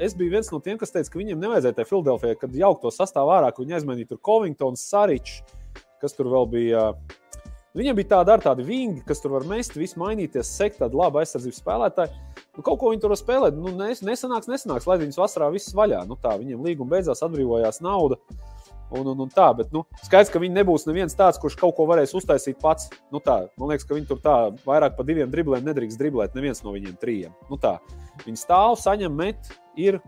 es biju viens no tiem, kas teica, ka viņiem nevajadzēja tajā Filadelfijā, kad jaukt to sastāvā ārā, ka viņi aizmainīja tur Covingtons, Saričs, kas tur vēl bija. Uh, Viņam bija tāda ar tādu vingi, kas tur var mest, visu mainīties, sekt tādu labu aizsardzības spēlētāju. Nu, kaut ko viņi tur var spēlēt. Nu, nes, nesanāks, nesanāks, lai viņus vasarā viss vaļā. Nu, tā, viņiem līguma beidzās, atbrīvojās nauda. Un, un, un tā, bet nu, skaidrs, ka viņi nebūs neviens tāds, kurš kaut ko varēs uztaisīt pats. Nu, tā, man liekas, ka viņi tur tā vairāk par diviem dribliem nedrīkst driblēt. Neviens no viņiem trījiem. Nu, tā. viņi stāv, saņem, met, ir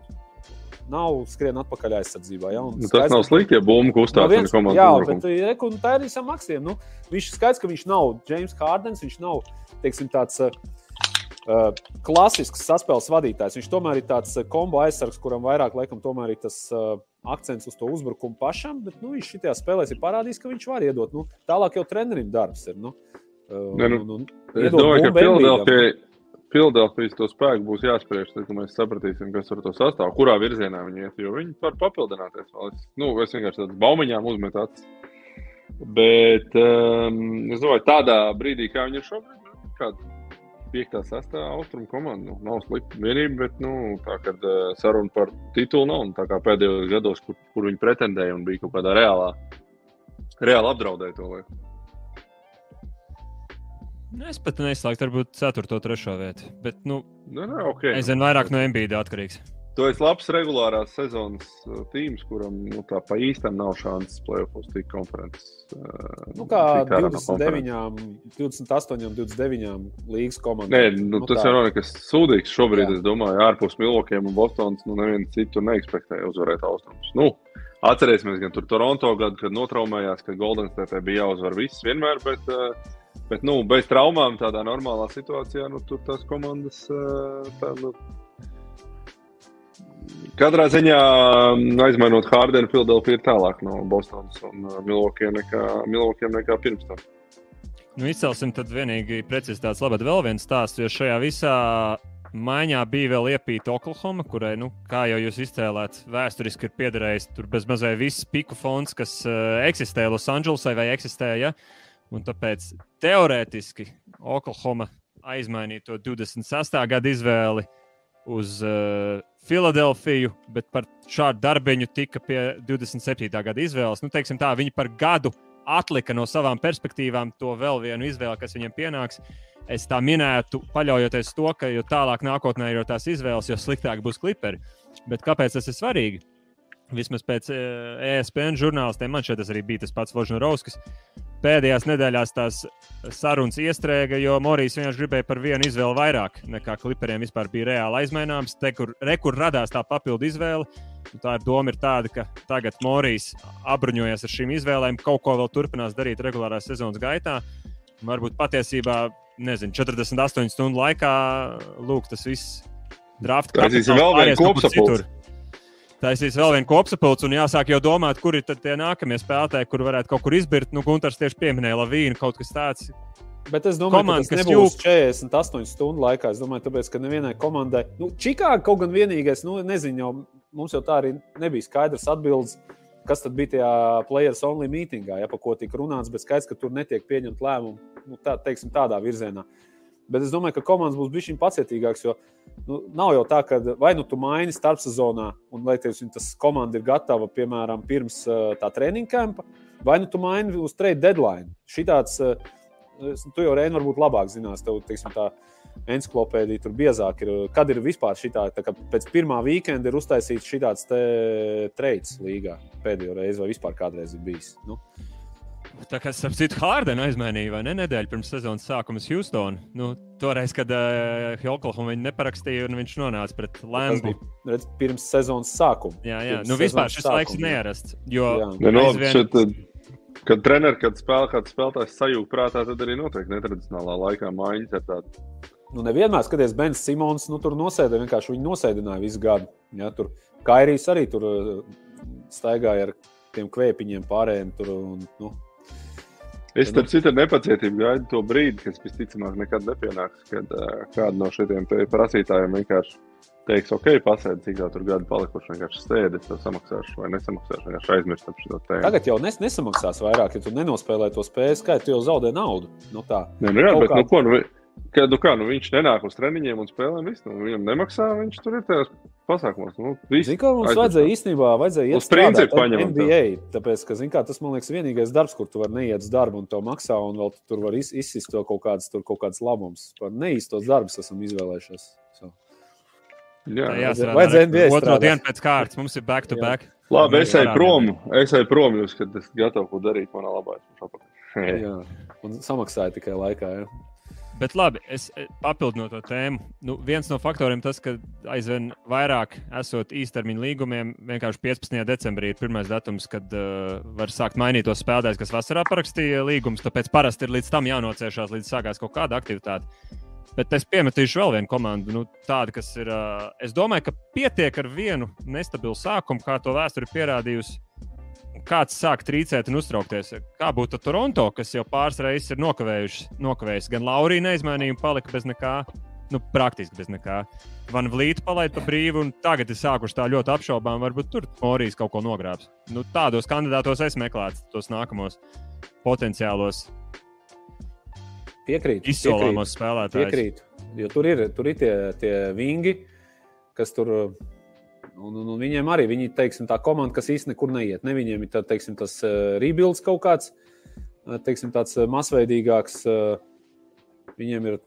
nav skrien atpakaļ aizsardzībā. Ja? Nu, tas nav slikti, ja bumba kustās no komandas. Jā, bet reku, tā ir visam maksiem. Nu, viņš skaidrs, ka viņš nav James Hardens, viņš nav teiksim, tāds. Uh, klasisks saspēles vadītājs. Viņš tomēr ir tāds kombo aizsargs, kuram vairāk laikam tomēr ir tas uh, akcents uz to uzbrukumu pašam, bet nu, viņš šajā spēlē ir parādījis, ka viņš var iedot. Nu, tālāk jau trenerim darbs ir. Nu, ne, nu, un, un, es domāju, ka Filadelfijai Filadelfijas to spēku būs jāspriež, tad mēs sapratīsim, kas ar to sastāv, kurā virzienā viņi iet. Jo viņi var papildināties. Es, nu, es vienkārši tādu baumiņām uzmetu acis. Bet um, es domāju, tādā brīdī, kā viņi ir šobrīd, nu, kāda 5. 6. austrumu komanda. Nu, nav slikta vienība, bet nu, tā kā uh, saruna par titulu nav. Tā kā pēdējos gados, kur, kur viņi pretendēja un bija kaut kādā reālā, reāli apdraudēja to lietu. Nu, es pat neizslēgtu, varbūt 4. un 3. vietu. Bet, nu, nu, ne, okay. es zinu, vairāk no MBD atkarīgs. Tu esi labs regulārās sezonas uh, tīms, kuram nu, tā pa īstam nav šansas plēsoņos tik konferences. Uh, nu, kā 29, no 28, 29 līgas komandām. Nē, nu, nu, tas jau nav nekas sūdīgs. Šobrīd, Jā. es domāju, ārpus Milvokiem un Bostonas, nu, neviens citu neekspektēja uzvarēt austrumus. Nu, atcerēsimies gan tur Toronto gadu, kad notraumējās, ka Golden State bija jāuzvar viss vienmēr, bet uh, Bet, nu, bez traumām, tādā normālā situācijā, nu, tur tās komandas. Tā, nu, katrā ziņā, aizmainot Hārdenu, Filadelfija ir tālāk no Bostonas un Milvokiem nekā, Milvokiem nekā pirms tam. Nu, izcelsim tad vienīgi precizitātes labad vēl viens stāsts, jo šajā visā maiņā bija vēl iepīta Oklahoma, kurai, nu, kā jau jūs izcēlāt, vēsturiski ir piederējis tur bez mazai viss piku fonds, kas uh, eksistē Losandželosai vai eksistēja. Ja? Un tāpēc teorētiski Oklahoma aizmainīja to 26. gada izvēli uz uh, Filadelfiju, bet par šādu darbiņu tika pie 27. gada izvēles. Nu, tā, viņi par gadu atlika no savām perspektīvām to vēl vienu izvēli, kas viņiem pienāks. Es tā minētu, paļaujoties to, ka jo tālāk nākotnē ir tās izvēles, jo sliktāk būs kliperi. Bet kāpēc tas ir svarīgi? Vismaz pēc ESPN e žurnālistiem, man šeit arī bija tas pats Ložņovskis pēdējās nedēļās tās sarunas iestrēga, jo Morijas vienkārši gribēja par vienu izvēli vairāk nekā kliperiem vispār bija reāli aizmaināms. Te, kur, re, kur radās tā papildu izvēle, tā ir doma ir tāda, ka tagad Morijas apbruņojas ar šīm izvēlēm, kaut ko vēl turpinās darīt regulārās sezonas gaitā. Varbūt patiesībā, nezinu, 48 stundu laikā, lūk, tas viss draft. Tas ir vēl viens kopsapulcs taisīs vēl vienu kopsapulci un jāsāk jau domāt, kuri tad tie nākamie spēlētāji, kur varētu kaut kur izbirt. Nu, Gunārs tieši pieminēja Lavīnu, kaut kas tāds. Bet es domāju, Komanda, ka tas nebūs jūk... 48 stundu laikā. Es domāju, tāpēc, ka nevienai komandai, nu, Čikāga kaut gan vienīgais, nu, nezinu, jau mums jau tā arī nebija skaidrs atbildes, kas tad bija tajā players only mītingā, ja pa ko tika runāts, bet skaidrs, ka tur netiek pieņemt lēmumu, nu, tā, teiksim, tādā virzienā. Bet es domāju, ka komandas būs bijis pacietīgākas, jo nu, nav jau tā, ka vai nu tu maini starpsezonā, un lai tev tas komanda ir gatava, piemēram, pirms tā treniņa kampa, vai nu tu maini uz trade deadline. Šitāds, tu jau Reini varbūt labāk zinās, tev teiksim, tā encyklopēdija tur biezāk ir. Kad ir vispār šī tā, tā pēc pirmā weekenda ir uztaisīts šāds trades līgā pēdējo reizi, vai vispār kādreiz ir bijis. Nu. Tā kā starp citu Hārdenu aizmainīja, vai ne? Nedēļu pirms sezonas sākuma Houstonā. Nu, toreiz, kad uh, eh, Oklahoma viņu neparakstīja, un viņš nonāca pret Lambu. Redz, pirms sezonas sākuma. Jā, jā. Pirms nu, vispār šis sākuma, laiks ir nearasts. Jo, jā. Ja, no, aizvien... šeit, kad treneris, kad spēlē kāds spēlētājs sajūta prātā, tad arī notiek netradicionālā laikā mājiņas ar tādu. Nu, nevienmēr skaties, Bens Simons nu, tur nosēdināja, vienkārši viņu nosēdināja visu gadu. Ja, tur Kairijs arī tur uh, staigāja ar tiem kvēpiņiem pārējiem. Tur, un, nu, Es tam citu nepacietību gaidu to brīdi, kas visticamāk nekad nepienāks, kad uh, kāda no šiem prasītājiem vienkārši teiks, ok, pasēdi, cik jau tur gadi palikuši, vienkārši sēdi, es tev samaksāšu vai nesamaksāšu, vienkārši aizmirstam šo tēmu. Tagad jau nes, nesamaksās vairāk, ja tu nenospēlē to spēju skaitu, tu jau zaudē naudu. Nu, tā. Nē, nu jā, bet kā... nu, ko, nu, Kad, nu kā, nu, viņš nenāk uz treniņiem un spēlē visu. Nu, viņam nemaksā, viņš tur ir tajos pasākumos. Nu, zin, kā, mums aizpēc. vajadzēja īstenībā vajadzēja iet strādāt NBA. Tā. Tāpēc, ka, zin, kā, tas, man liekas, vienīgais darbs, kur tu vari neiet uz darbu un to maksā, un vēl tur var iz, izsist to kaut kādas, kaut kādas labumus. Par neīstos darbus esam izvēlējušies. So. Jā, jā vajadzēja NBA. Otro dienu pēc kārtas mums ir back to back. Labi, es eju prom, es eju prom, jūs, kad esat gatavi ko darīt manā labā. jā, un samaksāja tikai laikā. Jā. Bet labi, es e, papildinu to tēmu. Nu, viens no faktoriem tas, ka aizvien vairāk esot īstermiņa līgumiem, vienkārši 15. decembrī ir pirmais datums, kad uh, var sākt mainīt tos spēlētājus, kas vasarā parakstīja līgumus. Tāpēc parasti ir līdz tam jānociešās, līdz sākās kaut kāda aktivitāte. Bet es piemetīšu vēl vienu komandu, nu, tādu, kas ir. Uh, es domāju, ka pietiek ar vienu nestabilu sākumu, kā to vēsture pierādījusi kāds sāk trīcēt un uztraukties. Kā būtu Toronto, kas jau pāris reizes ir nokavējis, gan Laurija neizmainīja palika bez nekā. Nu, praktiski bez nekā. Van Vlīta palaid pa brīvu, un tagad ir sākuši tā ļoti apšaubām. Varbūt tur Morijas kaut ko nogrābs. Nu, tādos kandidātos es meklētu tos nākamos potenciālos Piekrītu. izsolāmos spēlētājus. Piekrītu. Jo tur ir, tur ir tie, tie vingi, kas tur. Un, un, un viņiem arī viņi, teiksim, tā komanda, kas īstenībā nekur neiet. Ne viņiem ir tā, teiksim, tas uh, rebuilds kaut kāds, uh, teiksim, tāds uh, masveidīgāks. Viņiem ir.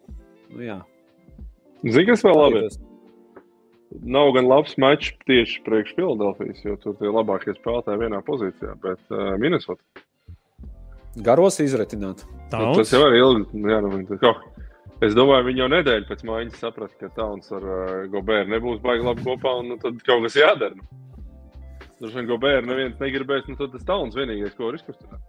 Nu, jā, Zini, kas vēl labi? Nav gan labs mačs tieši priekš Filadelfijas, jo tur tie labākie spēlētāji vienā pozīcijā, bet uh, Minnesota. Garos izretināt. Nu, Tas jau ir ilgi. Jā, nu, viņi- oh, es domāju, viņi jau nedēļu pēc mājiņas saprata, ka Tauns ar uh, Gobēru nebūs baigi labi kopā, un nu, tad kaut kas jādara. Nu. Droši vien Gobēru neviens negribēs, nu tad tas Tauns vienīgais, ko var izkustināt.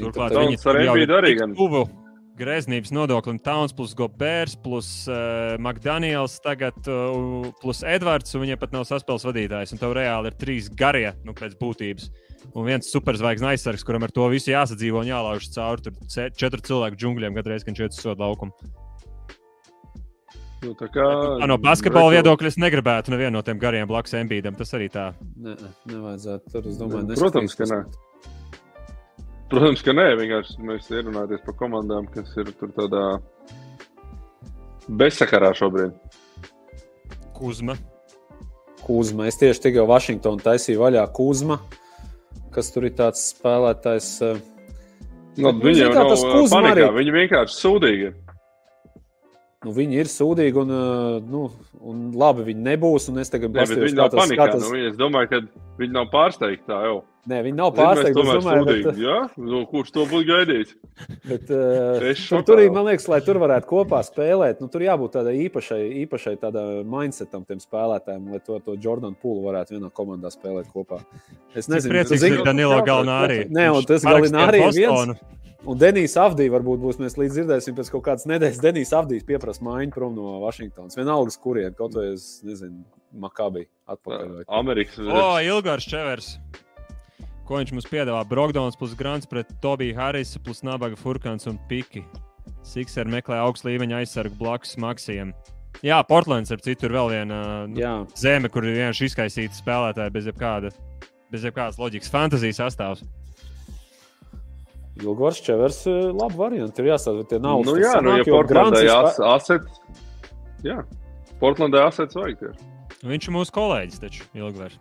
Turklāt Tauns ar Embiidu ir arī gan. tuvu Greznības nodoklim Tauns plus Gobērs plus uh, McDaniels tagad uh, plus Edvards, un viņiem pat nav saspēles vadītājs. Un tev reāli ir trīs garie, nu, pēc būtības. Un viens superzvaigznes aizsargs, kuram ar to visu jāsadzīvo un jālauž cauri. Tur četru cilvēku džungļiem gadreiz, kad šeit soda laukumu. Nu, tā kā, Tā no basketbola reku- viedokļa es negribētu nevienu no tiem gariem blakus Embīdam. Tas arī tā. Ne, nevajadzētu. Tur, es domāju, Nu, Protams, ka nē. Protams, ka nē, vienkārši mēs ierunājamies par komandām, kas ir tur tādā bezsakarā šobrīd. Kuzma. Kuzma. Es tieši tikko Vašingtonā taisīju vaļā Kuzma, kas tur ir tāds spēlētājs. eh, Nu, zini jau tas ā, Kuzma panikā, arī- viņi vienkārši sūdīgi ir. Nu, viņi ir sūdīgi un, eh, nu, un labi, viņi nebūs. un Es tagad viņi kā nav tas- tas- Nu, es domāju, ka viņi nav pārsteigti tā jau. Nē, viņi nav pārsteigti. bet, Jā, nu, kurš to būtu gaidījis? bet, eh, Es tur, tur man liekas, lai tur varētu kopā spēlēt, nu, tur jābūt tādai īpašai, īpašai tādā mindsetam tiem spēlētājiem, lai to, to Jordan Pūlu varētu vienā komandā spēlēt kopā. Es nezinu, priecīgs zini- ir Danilo Galnārī. Nē, un tas Galināri ir viens. Un Denijs Avdijs varbūt būs. Mēs līdz dzirdēsim, pēc kaut kādas nedēļas Denijs Avdijs pieprasa maiņu prom no Vašingtonas. Vienalga, uz kurien, kaut vai es nezinu, Makabī atpakaļ. Amerikas O, Ilgars Čevers. Ko viņš mums piedāvā? Brokdons plus Grants pret Tobiju Harisu plus Nabaga Furkans un Piki. Sikser meklē augstu līmeņa aizsargu blakus Maksijam. Jā, Portlands ar citu ir vēl viena nu, Jā, zeme, kur ir vienkārši izkaisīta spēlētāja bez jebkāda. Bez jebkādas loģikas, fantāzijas sastāvs. Ilgors Čevers, eh, labi varianti. Ir jāsaka, tie nav. Nu, jā, nu, ja Portlandē as, asets. Jā, Portlandē asets vajag tieši. Viņš ir mūsu kolēģis, taču Ilgvers.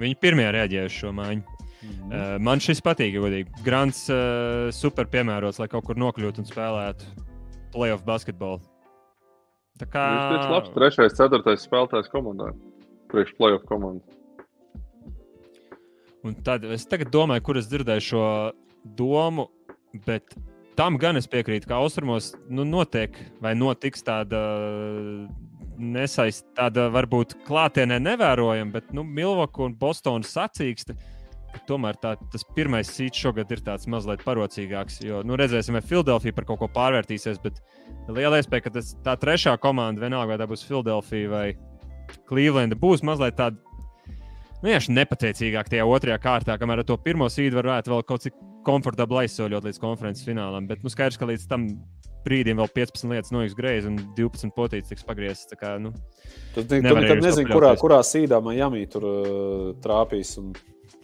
Viņi pirmie reaģēja uz šo maiņu. Mhm. Uh, man šis patīk, ja godīgi. Grants uh, super piemērots, lai kaut kur nokļūtu un spēlētu playoff basketbolu. Tā kā Viņš ir labs trešais, ceturtais spēlētājs komandā. Priekš playoff komandas. Un tad es tagad domāju, kur es dzirdēju šo domu, bet tam gan es piekrītu, ka austrumos nu, notiek vai notiks tāda nesaist, tāda varbūt klātienē nevērojama, bet nu, Milvoka un Bostona sacīksta. Tomēr tā, tas pirmais sīts šogad ir tāds mazliet parocīgāks. Jo, nu, redzēsim, vai Filadelfija par kaut ko pārvērtīsies. Bet liela iespēja, ka tas, tā trešā komanda, vienalga vai tā būs Filadelfija vai Cleveland, būs mazliet tāda vienkārši nepateicīgāk tajā otrajā kārtā, kamēr ar to pirmo sīdu varētu vēl kaut cik komfortabli aizsoļot līdz konferences finālam. Bet nu, skaidrs, ka līdz tam brīdim vēl 15 lietas noies greizi un 12 potītes tiks pagrieztas. Tā kā, nu, Tu, tu, nekad nezini, kurā, kurā sīdā Miami tur uh, trāpīs un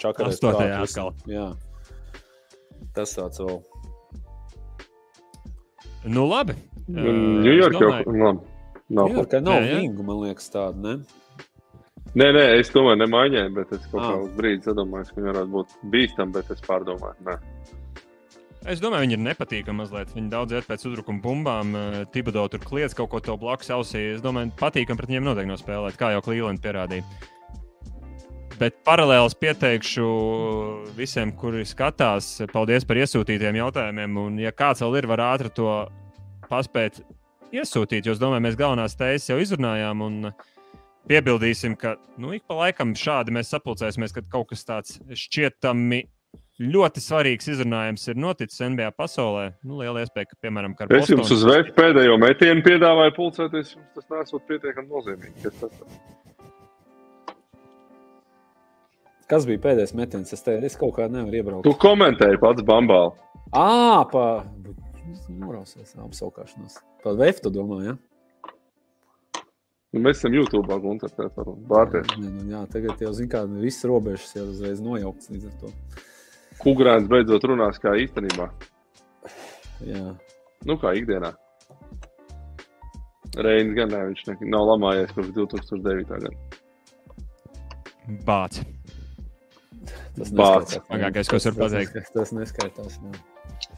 čakarēs. Astotajā atkal. Jā. Tas tāds vēl. nu labi. Ņujorka jau. Nav. Jā, ka nav vingu, man liekas, tāda. Ne? Nē, nē, es domāju, nemaiņai, bet es kaut Ah. kā uz brīdi sadomāju, ka viņi varētu būt bīstami, bet es pārdomāju. Nē. Es domāju, viņi ir nepatīkami mazliet. Viņi daudz iet pēc uzbrukuma bumbām. eh, Tibodo tur kliedz kaut ko to blakus ausī. Es domāju, patīkami pret viņiem noteikti nospēlēt, kā jau Cleveland pierādīja. Bet paralēli pieteikšu visiem, kuri skatās, paldies par iesūtītiem jautājumiem. Un, ja kāds vēl ir, var ātri to paspēt iesūtīt. Jo es domāju, mēs galvenās tēzes jau izrunājām. Un piebildīsim, ka nu, ik pa laikam šādi mēs sapulcēsimies, kad kaut kas tāds šķietami ļoti svarīgs izrunājums ir noticis NBA pasaulē. Nu, liela iespēja, ka, piemēram, ar Es jums uz vēju pēdējo metienu piedāvāju pulcēties. Jums tas nesot pietiekami nozīmīgi. Kas tas ir? Kas bija pēdējais metiens? Es, te, es kaut kā nevaru iebraukt. Tu komentēji pats Bambāli. Ā, pa norausies apsaukāšanās. Par VF tu domā, ja? Nu, mēs esam YouTube, Gunter, tā. Jā, nu, jā, tagad jau, zin kā, visas robežas jau uzreiz nojauktas līdz ar to. Kukurēns beidzot runās kā īstenībā. Jā. Nu, kā ikdienā. Reinis gan ne, viņš ne, nav lamājies kopš 2009. gada. Bācis. Tas Bāc. neskaitās. Smagākais, ko es varu Tas- pateikt. Tas, tas neskaitās. Jā.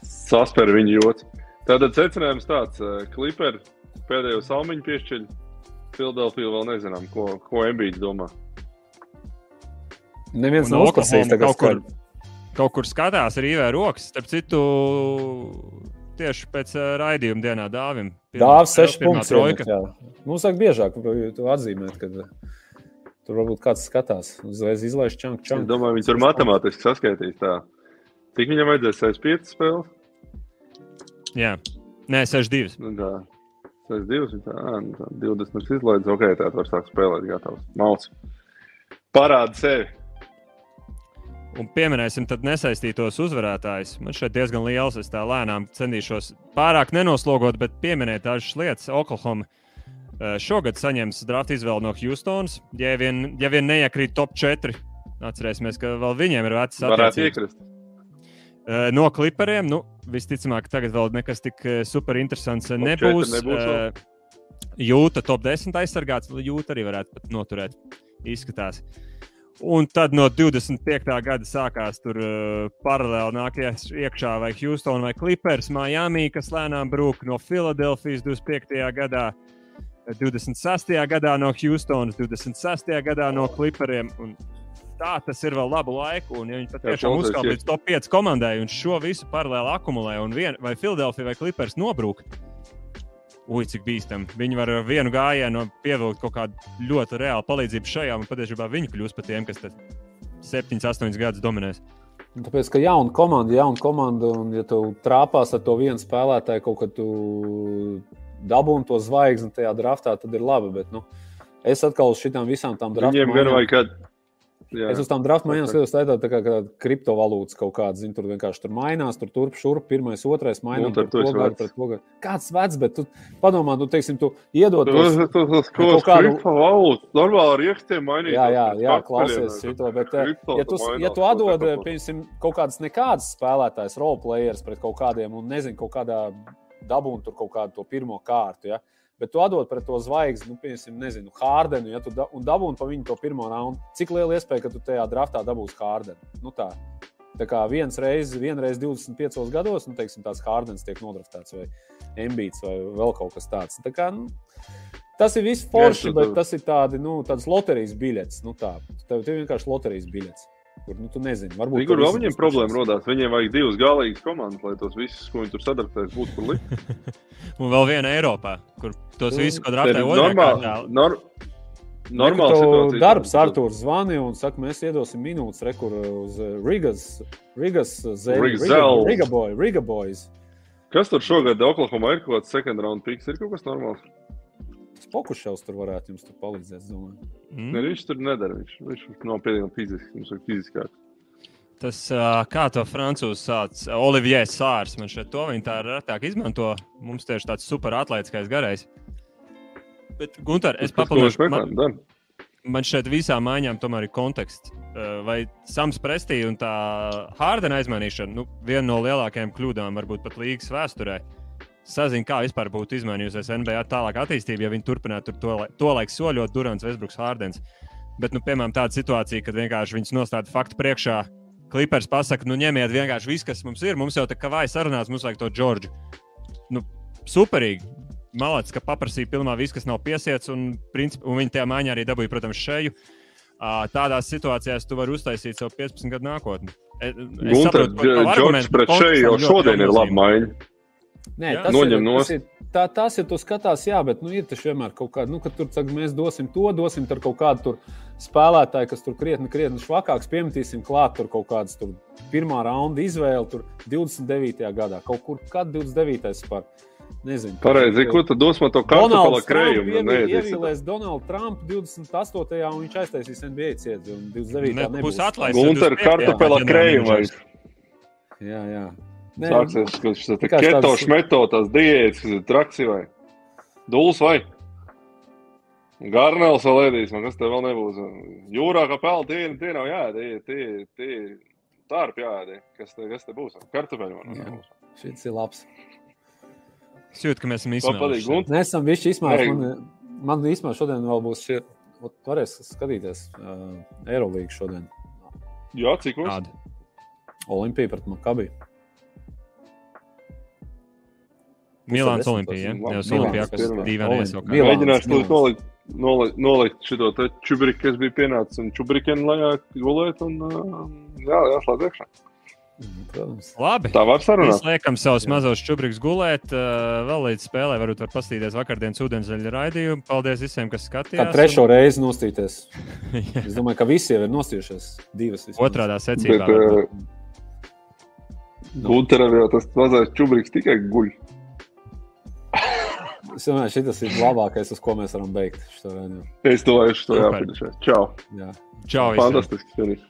Saspēr viņa joks. Tātad secinājums tāds, ka Clipper pēdējo salmiņu piešķiļ. Filadelfija vēl nezinām, ko, ko Embīds domā. Neviens nav Oklahoma tagad kaut kur, skaļi. Kaut kur skatās ar īvē rokas. Starp citu, tieši pēc uh, raidījuma dienā dāvim. Dāvs 6 pirmā punktus. Mums vajag biežāk atzīmēt, kad uh, tur varbūt kāds skatās. Uzreiz izlaiž čanku Es čanku. domāju, viņi tur matemātiski saskaitīs. Tā. Cik viņam vajadzēs 65 spēles? Jā, nē, 6-2. Nu, tā. 62, un tā, nu tā 20 izlaides. Ok, tā var sākt spēlēt, gatavs. Malts. Parāda sevi. Un pieminēsim tad nesaistītos uzvarētājus. Man šeit diezgan liels, es tā lēnām centīšos pārāk nenoslogot, bet pieminēt dažas lietas. Oklahoma eh, šogad saņems drafta izvēli no Houstonas. Ja vien, ja vien neiekrīt top 4, atcerēsimies, ka vēl viņiem ir Varētu attiecības. Eh, No klipariem, nu, visticamāk, tagad vēl nekas tik eh, super interesants Top nebūs. nebūs Jūta top 10 aizsargāts, jūta arī varētu pat noturēt. Izskatās. Un tad no 25. gada sākās tur uh, paralēli nāk ies- iekšā vai Houston vai Clippers, Miami, kas lēnām brūk no Filadelfijas 25. gadā. 26. gadā no Houstonas, 26. gadā no Clipperiem. Un tā tas ir vēl labu laiku. Un, ja viņi patiešām uzkāpa līdz top 5 komandai un šo visu paralēli akumulē, un vien, vai Filadelfija vai Clippers nobrūk, ui, cik bīstami. Viņi var ar vienu gājienu pievilkt kaut kādu ļoti reālu palīdzību šajā, un patiesībā viņi kļūs par tiem, kas 7, 8 gadus dominēs. Tāpēc, ka jauna komanda, jauna komanda, un ja tu trāpās ar to vienu spēlētāju, kaut kad tu dabūni to zvaigzni tajā draftā, tad ir labi. Bet, nu, es atkal uz šitām visām tām draftām. Viņiem gan vajag kādu. Jā, Es uz tām draftu maiņām Ok. skatos, tā ir tā kā, kā kriptovalūtas kaut kāda. Zin, tur vienkārši tur mainās, tur turp, šurp, pirmais, otrais mainās. Nu, tad tu esi vecs. Kāds vecs, bet tu padomā, nu, teiksim, tu iedod Tas ir tas, ko kaut kādu- kriptovalūtu normāli ar iekstiem mainīt. Jā, jā, jā klausies šo, bet, eh, ja tu, ja tu atdod, kā piemēram, kaut kādas nekādas spēlētājas, roleplayers pret kaut kādiem, un nezinu, kaut kādā dabūnu tur kaut kādu to pirmo kārtu, ja? Bet tu atdod pret to zvaigzni, nu, piemēram, nezinu, Hārdenu, ja tu da, un dabūni pa viņu to pirmo raundu, cik liela iespēja, ka tu tajā draftā dabūsi Hārdenu? Nu, tā. Tā kā viens reizes, vienreiz 25 gados, nu, teiksim, tāds Hārdens tiek nodraftēts vai Embīts vai vēl kaut kas tāds. Tā kā, nu, tas ir viss forši, bet tas ir tādi, nu, tāds loterijas biļets. Nu, tā. Tev, tev vienkārši loterijas biļets. Kur, nu, tu nezini, varbūt Kur tur visi viņiem problēma rodās? Viņiem vajag divas galīgas komandas, lai tos visus, ko viņi tur sadarbēs, būtu kur likt. Un vēl viena Eiropā, kur tos Nu, visus, draftē otrā normāli- kārtā. nor- Normāli Normāli situācija. darbs, Arthurs zvanīja un saka, mēs iedosim minūtes rekur uz eh, Rigas, Rigas zemi. Rigas Riga, boy, Riga boys. Kas tur šogad Oklahoma ir kaut kāds second round picks? Ir kaut kas normāls. Spokušaus tur varētu jums tur palīdzēt. Mm. Ne, viņš tur nedara. Viņš, viņš nav pietiekami fizisks. Viņš ir fiziskāk. Tas, kā to francūzi sauc, Olivier Sārs. Man šeit to viņi tā retāk izmanto. Mums tieši tāds super atletiskais garais. Bet, Gunter, es papildināšu, man, man šeit visām maiņām tomēr ir konteksts. Vai Sams Prestī un tā Hārdena aizmainīšana, nu, viena no lielākajām kļūdām, varbūt pat līgas vēsturē. Sazinu, kā vispār būtu izmainījusies NBA tālāk attīstība, ja viņi turpinātu tur to, to laiku soļot Durants, Vesbruks, Hārdens. Bet, nu, piemēram, tāda situācija, kad vienkārši viņus nostāda faktu priekšā, Klipers pasakā, nu, ņemiet vienkārši visu, kas mums ir. Mums jau tā kā vājas sarunās, mums vajag to Džordžu. Nu, superīgi. Malācis, ka paprasīja pilnā visu, kas nav piesiets, un, princip, un viņi tajā maiņā arī dabūja, protams, šeju. Tādās situācijās tu vari uztaisīt savu 15 gadu nākotni. E- Gunter, Džordžs pret šeit jau šodien ir laba maiņa. Nē, Jā. tas Noņem ir, tas ir, tā, tas ir, tu skatās, jā, bet nu, ir taču vienmēr kaut kāda, nu, ka tur saka, mēs dosim to, dosim tur kaut kādu tur spēlētāju, kas tur krietni, krietni švakāks, piemetīsim klāt tur kaut kādas tur pirmā raunda izvēle, tur 29. gadā, kaut kur, kad 29. par, nezinu. Pareizi, ko tad dos man to kartupela krējumu? Trump Nē, ievi- ievilēs Donaldu Trumpu 28. un viņš aiztaisīs NBA ciedzi, un 29. Ne, nebūs. būs atlaists. Gunter, 25. kartupela vajag. Jā, jā. Nē, Sāksies, ka šis te Vienkārši keto tādas- šmeto, tās diētas, kas ir traksi vai dūls vai. Garnēls vēl ēdīs, man kas te vēl nebūs. Jūrā kā pelna, tie, tie nav jāēd, tie, tie, tie tārp jāēd. Kas te, kas te būs? Kartupeļi man Jā. nebūs. Šis ir labs. Es jūtu, ka mēs esam izsmēluši. Mēs esam visi izmēģinājuši. Ei. Man, man īstenībā šodien vēl būs šie. Varēs skatīties uh, Eirolandu šodien. Jā, cik? Kādu? Olimpija pret Makabiju. Milāns ir Jau labi. Olimpijakos Milāns, dīvainies jau kā. Mēģināšu to nolikt, nolikt, šo te čubriku, kas bija pienācis, un čubrikenu lejā gulēt, un jā, jāslēdz iekšā. Mhm, Protams. Labi. Tā var Mēs sarunāt. liekam savus Jā. mazos čubrikus gulēt. Vēl līdz spēlē varbūt var paskatīties vakardienas ūdensveļa raidījumu. Paldies visiem, kas Kā skatījās. trešo reizi nostīties. Jā. Es domāju, ka visi jau ir nostījušies. Divas vismaz. Otrādā secībā. Bet uh, Gunteram jau tas mazais čubriks tikai guļ. Es domāju, šis ir labākais, uz ko mēs varam beigt. Es domāju, ka to Super. jāpieņem. Čau! Jā. Čau! finish.